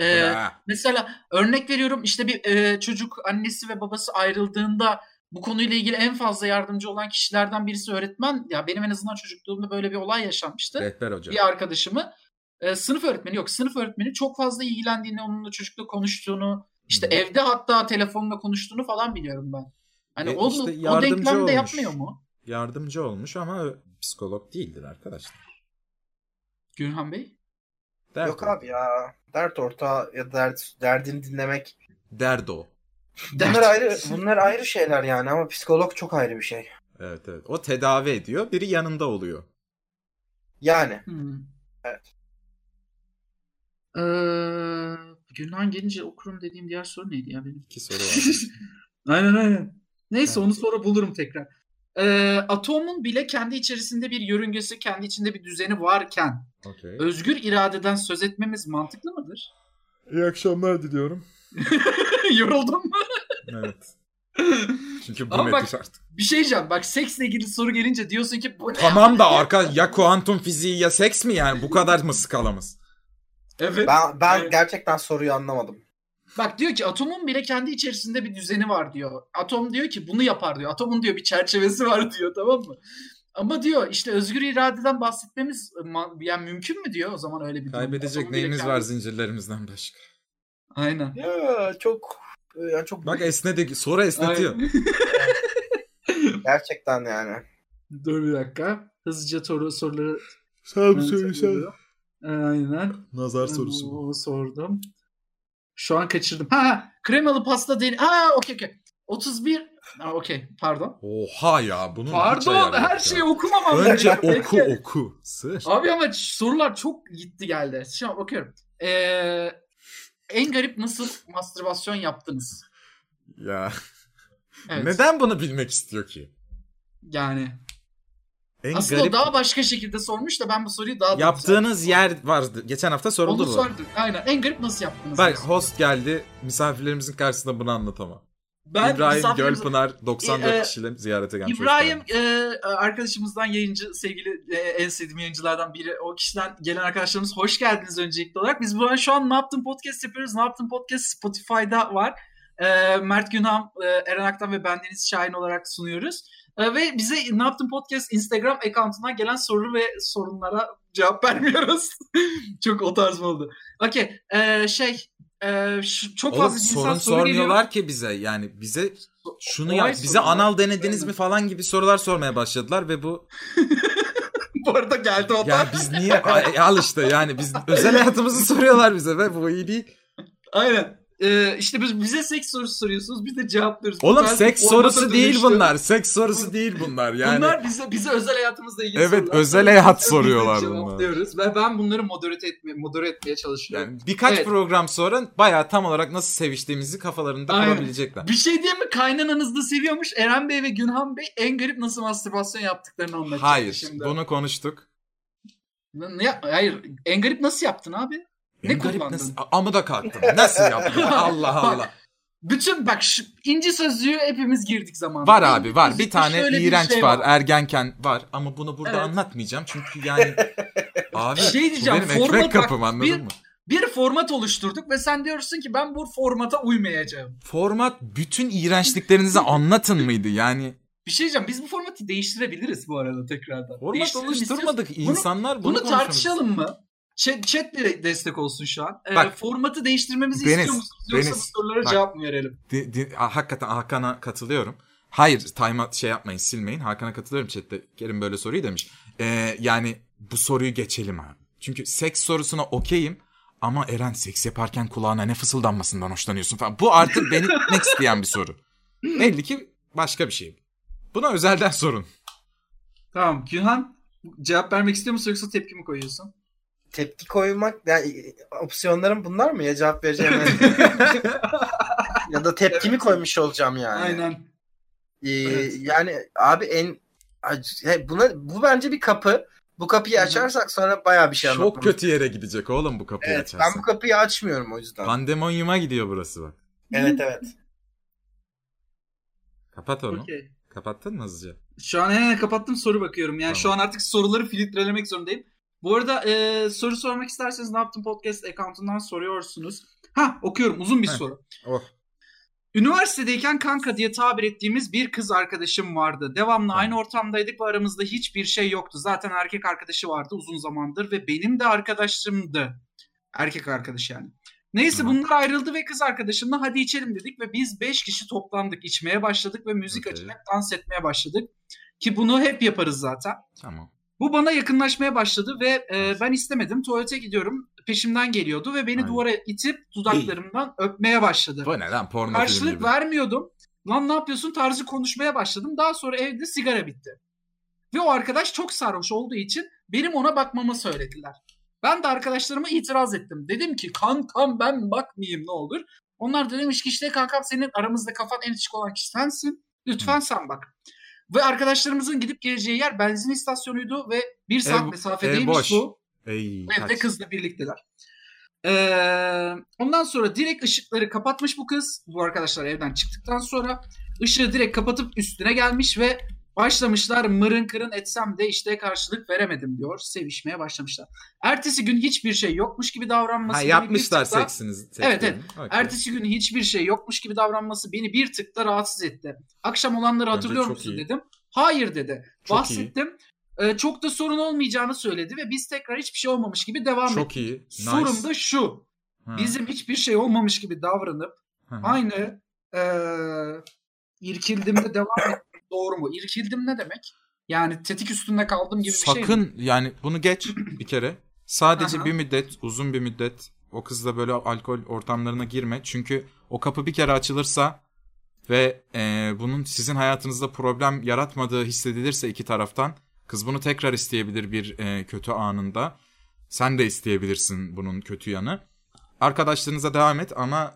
B: Ee. Mesela örnek veriyorum işte bir e, çocuk annesi ve babası ayrıldığında bu konuyla ilgili en fazla yardımcı olan kişilerden birisi öğretmen. Ya benim en azından çocukluğumda böyle bir olay yaşanmıştı.
A: Rehber hoca.
B: Bir arkadaşımı e, sınıf öğretmeni yok sınıf öğretmeni çok fazla ilgilendiğini onunla çocukla konuştuğunu işte
A: Hı.
B: evde hatta telefonla konuştuğunu falan biliyorum ben. Hani
A: E,
B: o,
A: işte
B: o
A: yardımcı
B: denklemde
A: olmuş.
B: yapmıyor mu?
A: Yardımcı olmuş ama psikolog değildir arkadaşlar.
B: Gürhan Bey?
A: Dert
C: Yok
A: o.
C: abi ya. Dert ortağı ya dert, derdini dinlemek.
A: Derdo.
C: Bunlar ayrı bunlar ayrı şeyler yani ama psikolog çok ayrı bir şey.
A: Evet evet. O tedavi ediyor. Biri yanında oluyor.
C: Yani.
B: Hmm.
C: Evet.
B: Ee, Günhan gelince okurum dediğim diğer soru neydi ya benim?
A: İki soru [laughs] var.
B: Aynen aynen. Neyse
A: Evet.
B: onu sonra bulurum tekrar. Ee, atomun bile kendi içerisinde bir yörüngesi, kendi içinde bir düzeni varken
A: Okey.
B: özgür iradeden söz etmemiz mantıklı mıdır?
A: İyi akşamlar diliyorum. [laughs]
B: Yoruldun mu?
A: Evet. Çünkü bu
B: Ama bak-
A: artık?
B: Bir şey diyeceğim. Bak seksle ilgili soru gelince diyorsun ki bu ne?
A: Tamam da arka ya kuantum fiziği ya seks mi yani? Bu kadar mı skalamız?
B: Evet.
C: Ben ben
B: Evet.
C: gerçekten soruyu anlamadım.
B: Bak diyor ki atomun bile kendi içerisinde bir düzeni var diyor. Atom diyor ki bunu yapar diyor. Atomun diyor bir çerçevesi var [laughs] diyor tamam mı? Ama diyor işte özgür iradeden bahsetmemiz yani mümkün mü diyor o zaman öyle bir durum.
A: Kaybedecek neyimiz
B: kendi-
A: var zincirlerimizden başka?
B: Aynen.
C: Ya çok ya çok
A: Bak esnedi. Sonra esnetiyor. [laughs]
C: Gerçekten yani.
B: Dur bir dakika. Hızlıca soru soruları
A: Sen
B: ben söylüyorum. Aynen.
A: Nazar
B: O, sordum. Şu an kaçırdım. Ha, Ha kremalı pasta değil. Ha okey okey. 31 Ha okey pardon.
A: Oha ya bunun
B: Pardon her şeyi okumamam.
A: Önce
B: lazım.
A: oku
B: Bekle.
A: oku. Sır.
B: Abi ama sorular çok gitti geldi. An okuyorum. Ee, en garip nasıl mastürbasyon yaptınız?
A: Ya
B: Evet.
A: neden bunu bilmek istiyor ki?
B: Yani.
A: En
B: Aslında
A: garip
B: o daha başka şekilde sormuş da ben bu soruyu daha da
A: yaptığınız yer vardı. Geçen hafta soruldu
B: Onu
A: bu.
B: sorduk. Aynen. En garip nasıl yaptınız?
A: Bak host geldi. Misafirlerimizin karşısında bunu anlatamam.
B: ben
A: İbrahim
B: misafirimize-
A: Gölpınar 94
B: Ee,
A: kişiyle ziyarete gelmiş.
B: İbrahim e, arkadaşımızdan yayıncı sevgili e, en sevdiğim yayıncılardan biri. O kişiden gelen arkadaşlarımız hoş geldiniz öncelikli olarak. Biz bu an şu an Ne Yaptın Podcast yapıyoruz. Ne Yaptın Podcast Spotify'da var. E, Mert Günhan, e, Eren Aktan ve bendeniz Şahin olarak sunuyoruz. E, ve bize Ne Yaptın Podcast Instagram account'undan gelen soru ve sorunlara cevap [laughs] vermiyoruz. Çok o tarz oldu? Okey. e, şey e, şu, çok
A: Oğlum
B: fazla
A: sorun
B: soru geliyor.
A: sormuyorlar ki bize. Yani bize şunu
B: Olay
A: yap. Bize anal denediniz mi falan gibi sorular sormaya başladılar ve bu [laughs]
B: bu arada geldi o da.
A: yani biz niye al işte yani biz özel hayatımızı soruyorlar bize ve bu iyi değil.
B: Aynen. E, işte biz, bize seks sorusu soruyorsunuz. Biz de cevaplıyoruz.
A: Oğlum
B: tarz
A: seks sorusu değil bunlar. Seks sorusu değil bunlar. Yani
B: Bunlar bize bize özel hayatımızla ilgili
A: Evet,
B: sorular.
A: özel
B: Biz de
A: hayat
B: bize
A: soruyorlar bunlar.
B: Ve ben bunları moderate etmeye, modere etmeye çalışıyorum.
A: yani birkaç
B: Evet.
A: program sonra bayağı tam olarak nasıl seviştiğimizi kafalarında
B: Aynen.
A: kurabilecekler.
B: Bir şey diyeyim mi? Kaynananız da seviyormuş. Eren Bey ve Günhan Bey en garip nasıl mastürbasyon yaptıklarını anlatacak
A: Hayır,
B: şimdi.
A: bunu konuştuk.
B: Ne- hayır, en garip nasıl yaptın abi? Ne
A: garip
B: kullandın?
A: nasıl? Amı da kalktım. Nasıl yaptın? [laughs] Allah Allah.
B: Bütün bak şu inci sözlüğü hepimiz girdik zamanında.
A: Var abi var. Bir tane
B: şöyle bir
A: iğrenç
B: şey
A: var. Ergenken var. Ama bunu burada
B: Evet.
A: anlatmayacağım. Çünkü yani [laughs] abi
B: Şey
A: bu
B: diyeceğim,
A: benim
B: format bak,
A: kapım anladın
B: bir-
A: mı?
B: Bir format oluşturduk ve sen diyorsun ki ben bu formata uymayacağım.
A: Format bütün iğrençliklerinizi [laughs] anlatın mıydı? Yani
B: Bir şey diyeceğim biz bu formatı değiştirebiliriz bu arada tekrardan.
A: format oluşturmadık.
B: Bunu-
A: İnsanlar bunu,
B: Bunu,
A: konuşuyor.
B: tartışalım mı? Chat, chat de destek olsun şu an. Ee,
A: Bak,
B: formatı değiştirmemizi
A: Deniz,
B: istiyor musunuz? Yoksa
A: Deniz,
B: bu sorulara
A: bak.
B: cevap mı verelim?
A: Di- di- hakikaten Hakan'a katılıyorum. Hayır time şey yapmayın silmeyin. Hakan'a katılıyorum chatte. Kerim böyle soruyu demiş. Ee, yani bu soruyu geçelim abi. Çünkü seks sorusuna okeyim. Ama Eren seks yaparken kulağına ne fısıldanmasından hoşlanıyorsun falan. Bu artık [laughs] beni gitmek isteyen bir soru. Belli ki başka bir şey. Buna özelden sorun.
B: Tamam Günhan cevap vermek istiyor musun yoksa tepki mi koyuyorsun?
C: Tepki koymak yani opsiyonlarım bunlar mı ya cevap vereceğim [laughs] ya da tepki mi koymuş olacağım yani.
B: Aynen.
C: Ee,
B: Evet.
C: Yani abi en he, buna bu bence bir kapı. Bu kapıyı açarsak sonra bayağı bir şey
A: Çok
C: anlatmamız.
A: kötü yere gidecek oğlum bu kapıyı
C: Evet,
A: açarsan.
C: ben bu kapıyı açmıyorum o yüzden.
A: Pandemonyuma gidiyor burası bak.
C: Evet evet.
A: Kapat onu.
B: Okey.
A: Kapattın mı hızlıca?
B: Şu an hemen kapattım soru bakıyorum. Yani
A: Tamam.
B: şu an artık soruları filtrelemek zorundayım. Bu arada e, soru sormak isterseniz ne yaptım podcast account'undan soruyorsunuz. Ha okuyorum uzun bir
A: Heh.
B: soru.
A: Oh.
B: Üniversitedeyken kanka diye tabir ettiğimiz bir kız arkadaşım vardı. Devamlı
A: Tamam.
B: aynı ortamdaydık ve aramızda hiçbir şey yoktu. Zaten erkek arkadaşı vardı uzun zamandır ve benim de arkadaşımdı. Erkek arkadaş yani. Neyse
A: Tamam.
B: bunlar ayrıldı ve kız arkadaşımla hadi içelim dedik ve biz 5 kişi toplandık. içmeye başladık ve müzik
A: Okey.
B: açarak dans etmeye başladık. Ki bunu hep yaparız zaten.
A: Tamam.
B: Bu bana yakınlaşmaya başladı ve e, ben istemedim. Tuvalete gidiyorum. Peşimden geliyordu ve beni
A: Aynen.
B: duvara itip dudaklarımdan öpmeye başladı.
A: Bu ne lan porno
B: Karşılık vermiyordum. Lan ne yapıyorsun tarzı konuşmaya başladım. Daha sonra evde sigara bitti. Ve o arkadaş çok sarhoş olduğu için benim ona bakmamı söylediler. Ben de arkadaşlarıma itiraz ettim. Dedim ki kankam ben bakmayayım ne olur. Onlar da demiş ki işte kankam senin aramızda kafan en açık olan kişi sensin. Lütfen sen bak. Ve arkadaşlarımızın gidip geleceği yer benzin istasyonuydu ve bir saat
A: Ev-
B: mesafedeymiş
A: ev boş.
B: bu.
A: Ey,
B: Evde
A: kaç.
B: kızla birlikteler. Ee, ondan sonra direkt ışıkları kapatmış bu kız. Bu arkadaşlar evden çıktıktan sonra ışığı direkt kapatıp üstüne gelmiş ve başlamışlar mırın kırın etsem de işte karşılık veremedim diyor. Sevişmeye başlamışlar. Ertesi gün hiçbir şey yokmuş gibi davranması.
A: Ha
B: beni bir
A: yapmışlar seksiniz.
B: Evet,
A: sekslerini. Okey.
B: Ertesi gün hiçbir şey yokmuş gibi davranması beni bir tık da rahatsız etti. Akşam olanları hatırlıyor musun
A: iyi.
B: dedim. Hayır dedi.
A: Çok
B: Bahsettim. Ee, çok da sorun olmayacağını söyledi ve biz tekrar hiçbir şey olmamış gibi devam ettik.
A: Çok iyi. Nice.
B: Sorun da şu.
A: Ha.
B: Bizim hiçbir şey olmamış gibi davranıp
A: hı.
B: aynı eee irkildimde devam doğru mu? İrkildim ne demek? Yani tetik üstünde kaldım gibi bir şey?
A: Sakın yani bunu geç [clears throat] bir kere. Sadece
B: Aha.
A: bir müddet, uzun bir müddet o kızla böyle alkol ortamlarına girme. Çünkü o kapı bir kere açılırsa ve e, bunun sizin hayatınızda problem yaratmadığı hissedilirse iki taraftan kız bunu tekrar isteyebilir bir e, kötü anında. Sen de isteyebilirsin bunun kötü yanı. Arkadaşlarınıza devam et ama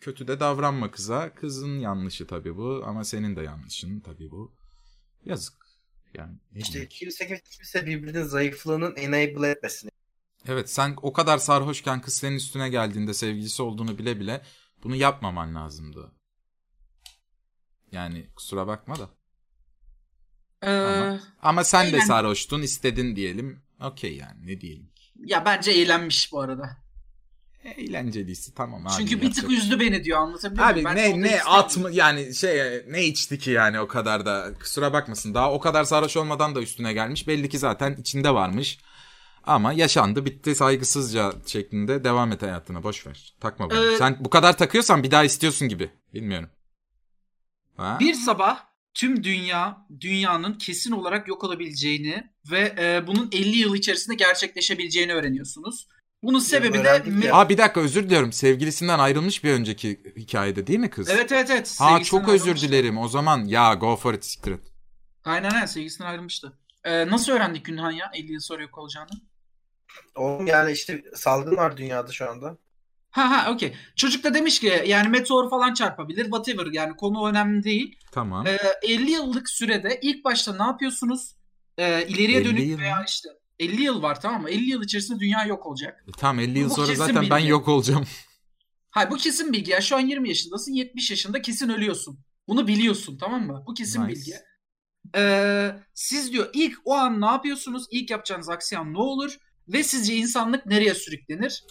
A: kötü de davranma kıza. Kızın yanlışı tabii bu ama senin de yanlışın tabii bu. Yazık. Yani
C: İşte kimse kimse birbirinin zayıflığının enable etmesin.
A: Evet sen o kadar sarhoşken kız senin üstüne geldiğinde sevgilisi olduğunu bile bile bunu yapmaman lazımdı. Yani kusura bakma da.
B: Eee,
A: Ama- Ama sen de
B: Aynen.
A: sarhoştun istedin diyelim. Okey yani ne diyelim.
B: ya bence eğlenmiş bu arada.
A: Eğlenceliyse tamam abi.
B: Çünkü bir tık
A: yapacak-
B: üzdü beni diyor anlatabiliyor
A: Abi
B: muyum? Bence
A: ne ne
B: istemiyor.
A: at mı yani şey ne içti ki yani o kadar da kusura bakmasın daha o kadar sarhoş olmadan da üstüne gelmiş belli ki zaten içinde varmış ama yaşandı bitti saygısızca şeklinde devam et hayatına boş ver takma bunu
B: Ee,
A: sen bu kadar takıyorsan bir daha istiyorsun gibi bilmiyorum ha?
B: Bir sabah tüm dünya dünyanın kesin olarak yok olabileceğini ve e, bunun 50 yıl içerisinde gerçekleşebileceğini öğreniyorsunuz. Bunun sebebi de
C: ya.
A: Aa bir dakika özür diliyorum. Sevgilisinden ayrılmış bir önceki hikayede değil mi kız?
B: Evet evet evet.
A: Ha çok özür dilerim. O zaman ya go for it siktir et.
B: Aynen aynen sevgisinden ayrılmıştı. Ee, nasıl öğrendik Günhan ya 50 yıl sonra yok olacağını?
C: Oğlum yani işte salgın var dünyada şu anda.
B: Ha ha okey. Çocuk da demiş ki yani meteor falan çarpabilir whatever yani konu önemli değil.
A: Tamam.
B: Ee, 50 yıllık sürede ilk başta ne yapıyorsunuz? Ee, ileriye
A: 50
B: dönük
A: yıl
B: veya işte 50 yıl var tamam mı? 50 yıl içerisinde dünya yok olacak.
A: E, tamam 50 yıl
B: bu
A: sonra zaten ben
B: bilgi.
A: yok olacağım.
B: Hayır bu kesin bilgi ya. Şu an 20 yaşındasın 70 yaşında kesin ölüyorsun. Bunu biliyorsun tamam mı? Bu kesin
A: Nice.
B: bilgi. Ee, siz diyor ilk o an ne yapıyorsunuz? İlk yapacağınız aksiyon ne olur? Ve sizce insanlık nereye sürüklenir?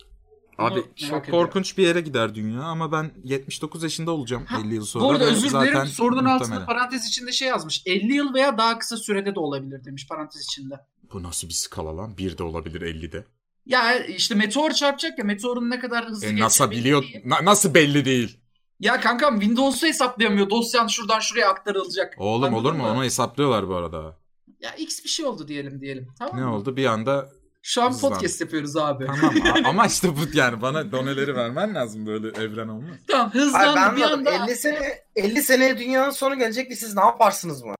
A: Abi çok
B: ediyorum.
A: korkunç bir yere gider dünya ama ben 79 yaşında olacağım
B: Ha,
A: 50 yıl sonra.
B: Bu arada özür dilerim sorunun altında
A: muhtemelen.
B: parantez içinde şey yazmış. 50 yıl veya daha kısa sürede de olabilir demiş parantez içinde.
A: Bu nasıl bir skala lan? Bir de olabilir 50'de.
B: Ya işte meteor çarpacak ya meteorun ne kadar hızlı
A: E, NASA biliyor.
B: değil.
A: Na- nasıl belli değil?
B: Ya kankam Windows'u hesaplayamıyor. Dosyan şuradan şuraya aktarılacak.
A: Oğlum
B: Anladın
A: olur mu?
B: mı?
A: Onu hesaplıyorlar bu arada.
B: Ya X bir şey oldu diyelim diyelim. Tamam
A: Ne
B: mı?
A: oldu? Bir anda
B: Şu an
A: Hızlan.
B: podcast yapıyoruz abi.
A: tamam ama [laughs] işte bu yani bana doneleri vermen lazım böyle evren olmaz.
B: Tamam hızlandı bir anda.
C: 50 sene 50 seneye dünyanın sonu gelecek ve siz ne yaparsınız mı?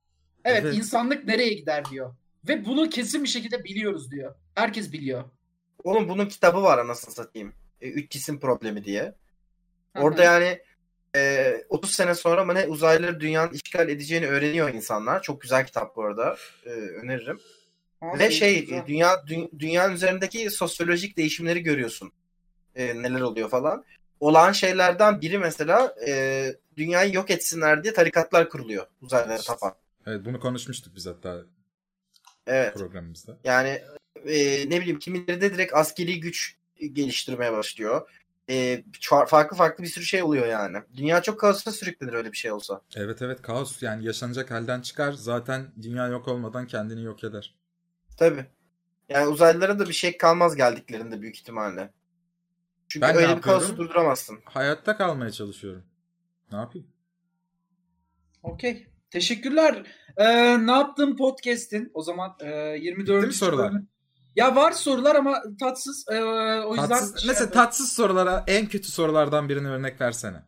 B: Evet,
A: Evet.
B: insanlık nereye gider diyor. Ve bunu kesin bir şekilde biliyoruz diyor. Herkes biliyor.
C: Oğlum bunun kitabı var anasını satayım. E, üç cisim problemi diye. Orada yani e, 30 sene sonra mı ne uzaylıları dünyanın işgal edeceğini öğreniyor insanlar. Çok güzel kitap bu arada. E, öneririm.
B: Aa,
C: Ve şey
B: güzel.
C: e, dünya dü- dünyanın üzerindeki sosyolojik değişimleri görüyorsun. E, neler oluyor falan. Olan şeylerden biri mesela e, dünyayı yok etsinler diye tarikatlar kuruluyor uzaylılara tapan.
A: Evet bunu konuşmuştuk biz hatta
C: Evet.
A: programımızda.
C: Yani e, ne bileyim kimileri de direkt askeri güç geliştirmeye başlıyor. E, farklı farklı bir sürü şey oluyor yani. Dünya çok kaosa sürüklenir öyle bir şey olsa.
A: Evet evet kaos yani yaşanacak halden çıkar zaten dünya yok olmadan kendini yok eder.
C: Tabii. Yani uzaylılara da bir şey kalmaz geldiklerinde büyük ihtimalle. Çünkü
A: Ben
C: öyle bir kaosu durduramazsın.
A: Hayatta kalmaya çalışıyorum. Ne yapayım?
B: Okey. Teşekkürler. Ee, ne yaptın podcast'in? O zaman e, 24.
A: Bitti mi sorular?
B: Ya var sorular ama tatsız. Ee, o yüzden
A: Tatsız,
B: şey
A: mesela
B: yapıyorum.
A: tatsız sorulara en kötü sorulardan birini örnek versene.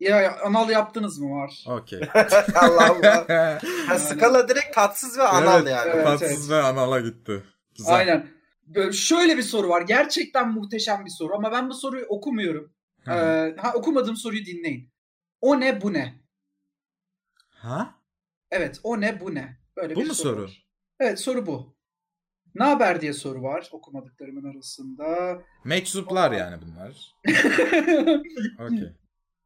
B: ya, ya, anal yaptınız mı var?
A: Okey. [laughs]
C: Allah Allah. [laughs] Ha, skala direkt tatsız ve anal
A: Evet,
C: yani.
B: evet.
A: tatsız ve anala gitti. Güzel.
B: Aynen. Böyle şöyle bir soru var. Gerçekten muhteşem bir soru ama ben bu soruyu okumuyorum. Ee, ha, okumadığım soruyu dinleyin. O ne bu ne?
A: Ha?
B: Evet o ne bu ne? Böyle
A: Bu
B: bir
A: mu
B: soru.
A: soru?
B: var. Evet soru bu. Ne haber diye soru var okumadıklarımın arasında.
A: Meczuplar yani bunlar. [laughs] Okey.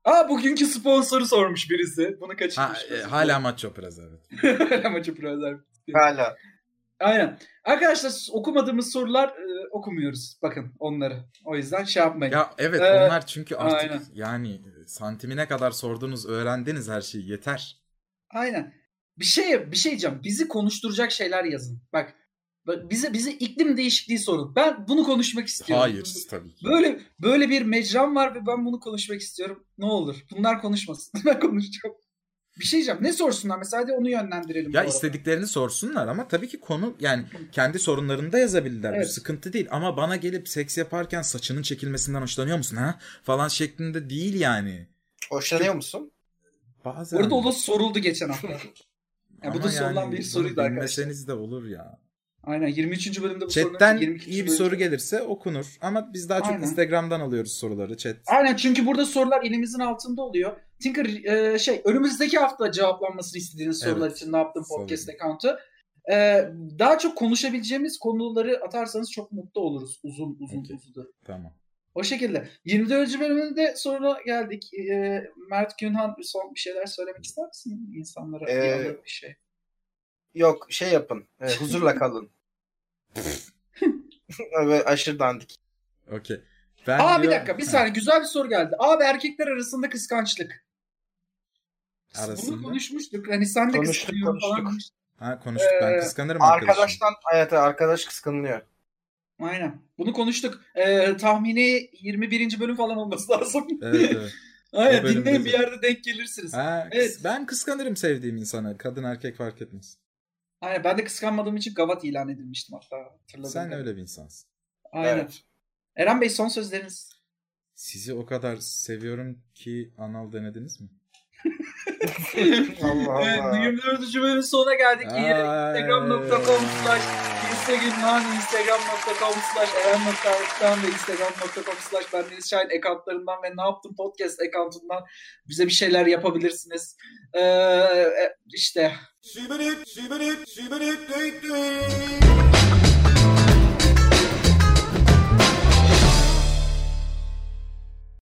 B: Aa bugünkü sponsoru sormuş birisi. Bunu
A: Ha,
B: kaçırmış.
A: e, hala maç operaz evet. [laughs]
B: Hala maçı özel.
C: Hala.
B: Aynen. Arkadaşlar okumadığımız sorular e, okumuyoruz. Bakın onları. O yüzden şey yapmayın.
A: Ya evet
B: Ee,
A: onlar çünkü artık
B: aynen.
A: yani santimine kadar sordunuz, öğrendiniz her şeyi yeter.
B: Aynen. Bir şey bir şey diyeceğim. Bizi konuşturacak şeyler yazın. Bak, bize bize iklim değişikliği sorun. Ben bunu konuşmak istiyorum.
A: Hayır tabii ki.
B: Böyle böyle bir mecram var ve ben bunu konuşmak istiyorum. Ne olur bunlar konuşmasın. [laughs] ben konuşacağım. Bir şey diyeceğim. Ne sorsunlar mesela hadi onu yönlendirelim. bu
A: Ya
B: arada.
A: istediklerini sorsunlar ama tabii ki konu yani kendi sorunlarını da yazabilirler. Bu
B: Evet.
A: sıkıntı değil ama bana gelip seks yaparken saçının çekilmesinden hoşlanıyor musun ha? Falan şeklinde değil yani.
C: Hoşlanıyor musun?
A: Bazen.
B: Bu arada o da soruldu geçen hafta. Ya bu da sorulan
A: yani
B: bir soruydu arkadaşlar.
A: De olur ya.
B: Aynen 23. bölümde bu sorunun
A: Chatten
B: 22.
A: iyi bir
B: bölümde-
A: soru gelirse okunur. Ama biz daha çok
B: Aynen.
A: Instagram'dan alıyoruz soruları chat.
B: Aynen çünkü burada sorular elimizin altında oluyor. Tinker e, şey önümüzdeki hafta cevaplanmasını istediğiniz
A: Evet.
B: sorular için ne yaptım
A: Sağ
B: podcast account'u. E, daha çok konuşabileceğimiz konuları atarsanız çok mutlu oluruz. Uzun uzun
A: Okey.
B: uzun.
A: Tamam.
B: O şekilde. 24. bölümünde sonra geldik. E, Mert Günhan son bir şeyler söylemek ister misin insanlara?
C: Ee,
B: bir şey.
C: Yok şey yapın. E, [laughs] huzurla kalın. [laughs] Böyle aşırı dandik.
A: Okey. Ben
B: Aa bir
A: diyor-
B: dakika bir saniye güzel bir soru geldi. Abi erkekler arasında kıskançlık.
A: Arasında?
B: Bunu konuşmuştuk. Hani sen de
C: Konuştuk,
B: kıskanıyorsun falan.
C: konuştuk.
A: Ha konuştuk ben
B: Ee,
A: kıskanırım arkadaşım.
C: Arkadaştan evet arkadaş kıskanılıyor.
B: Aynen. Bunu konuştuk. Ee, tahmini 21. bölüm falan olması [laughs] lazım.
A: Evet evet. [laughs]
B: Aynen. Dinleyin bir
A: de.
B: yerde denk gelirsiniz.
A: Ha,
B: Evet.
A: Ben kıskanırım sevdiğim insana. Kadın erkek fark etmez.
B: Aynen. Ben de kıskanmadığım için gavat ilan edilmiştim hatta. Hatırladım.
A: Sen öyle bir insansın.
B: Aynen.
C: Evet.
B: Eren Bey son sözleriniz.
A: Sizi o kadar seviyorum ki anal denediniz mi? [laughs]
C: Allah
B: Evet,
C: Allah.
B: 24. bölümün sonuna geldik. Instagram.com slash Instagram, Instagram.com slash Eren.Arık'tan ve Instagram.com slash Bendeniz Şahin accountlarından ve Ne Yaptım Podcast accountundan bize bir şeyler yapabilirsiniz. Ee, işte
A: Şibirik, şibirik, şibirik.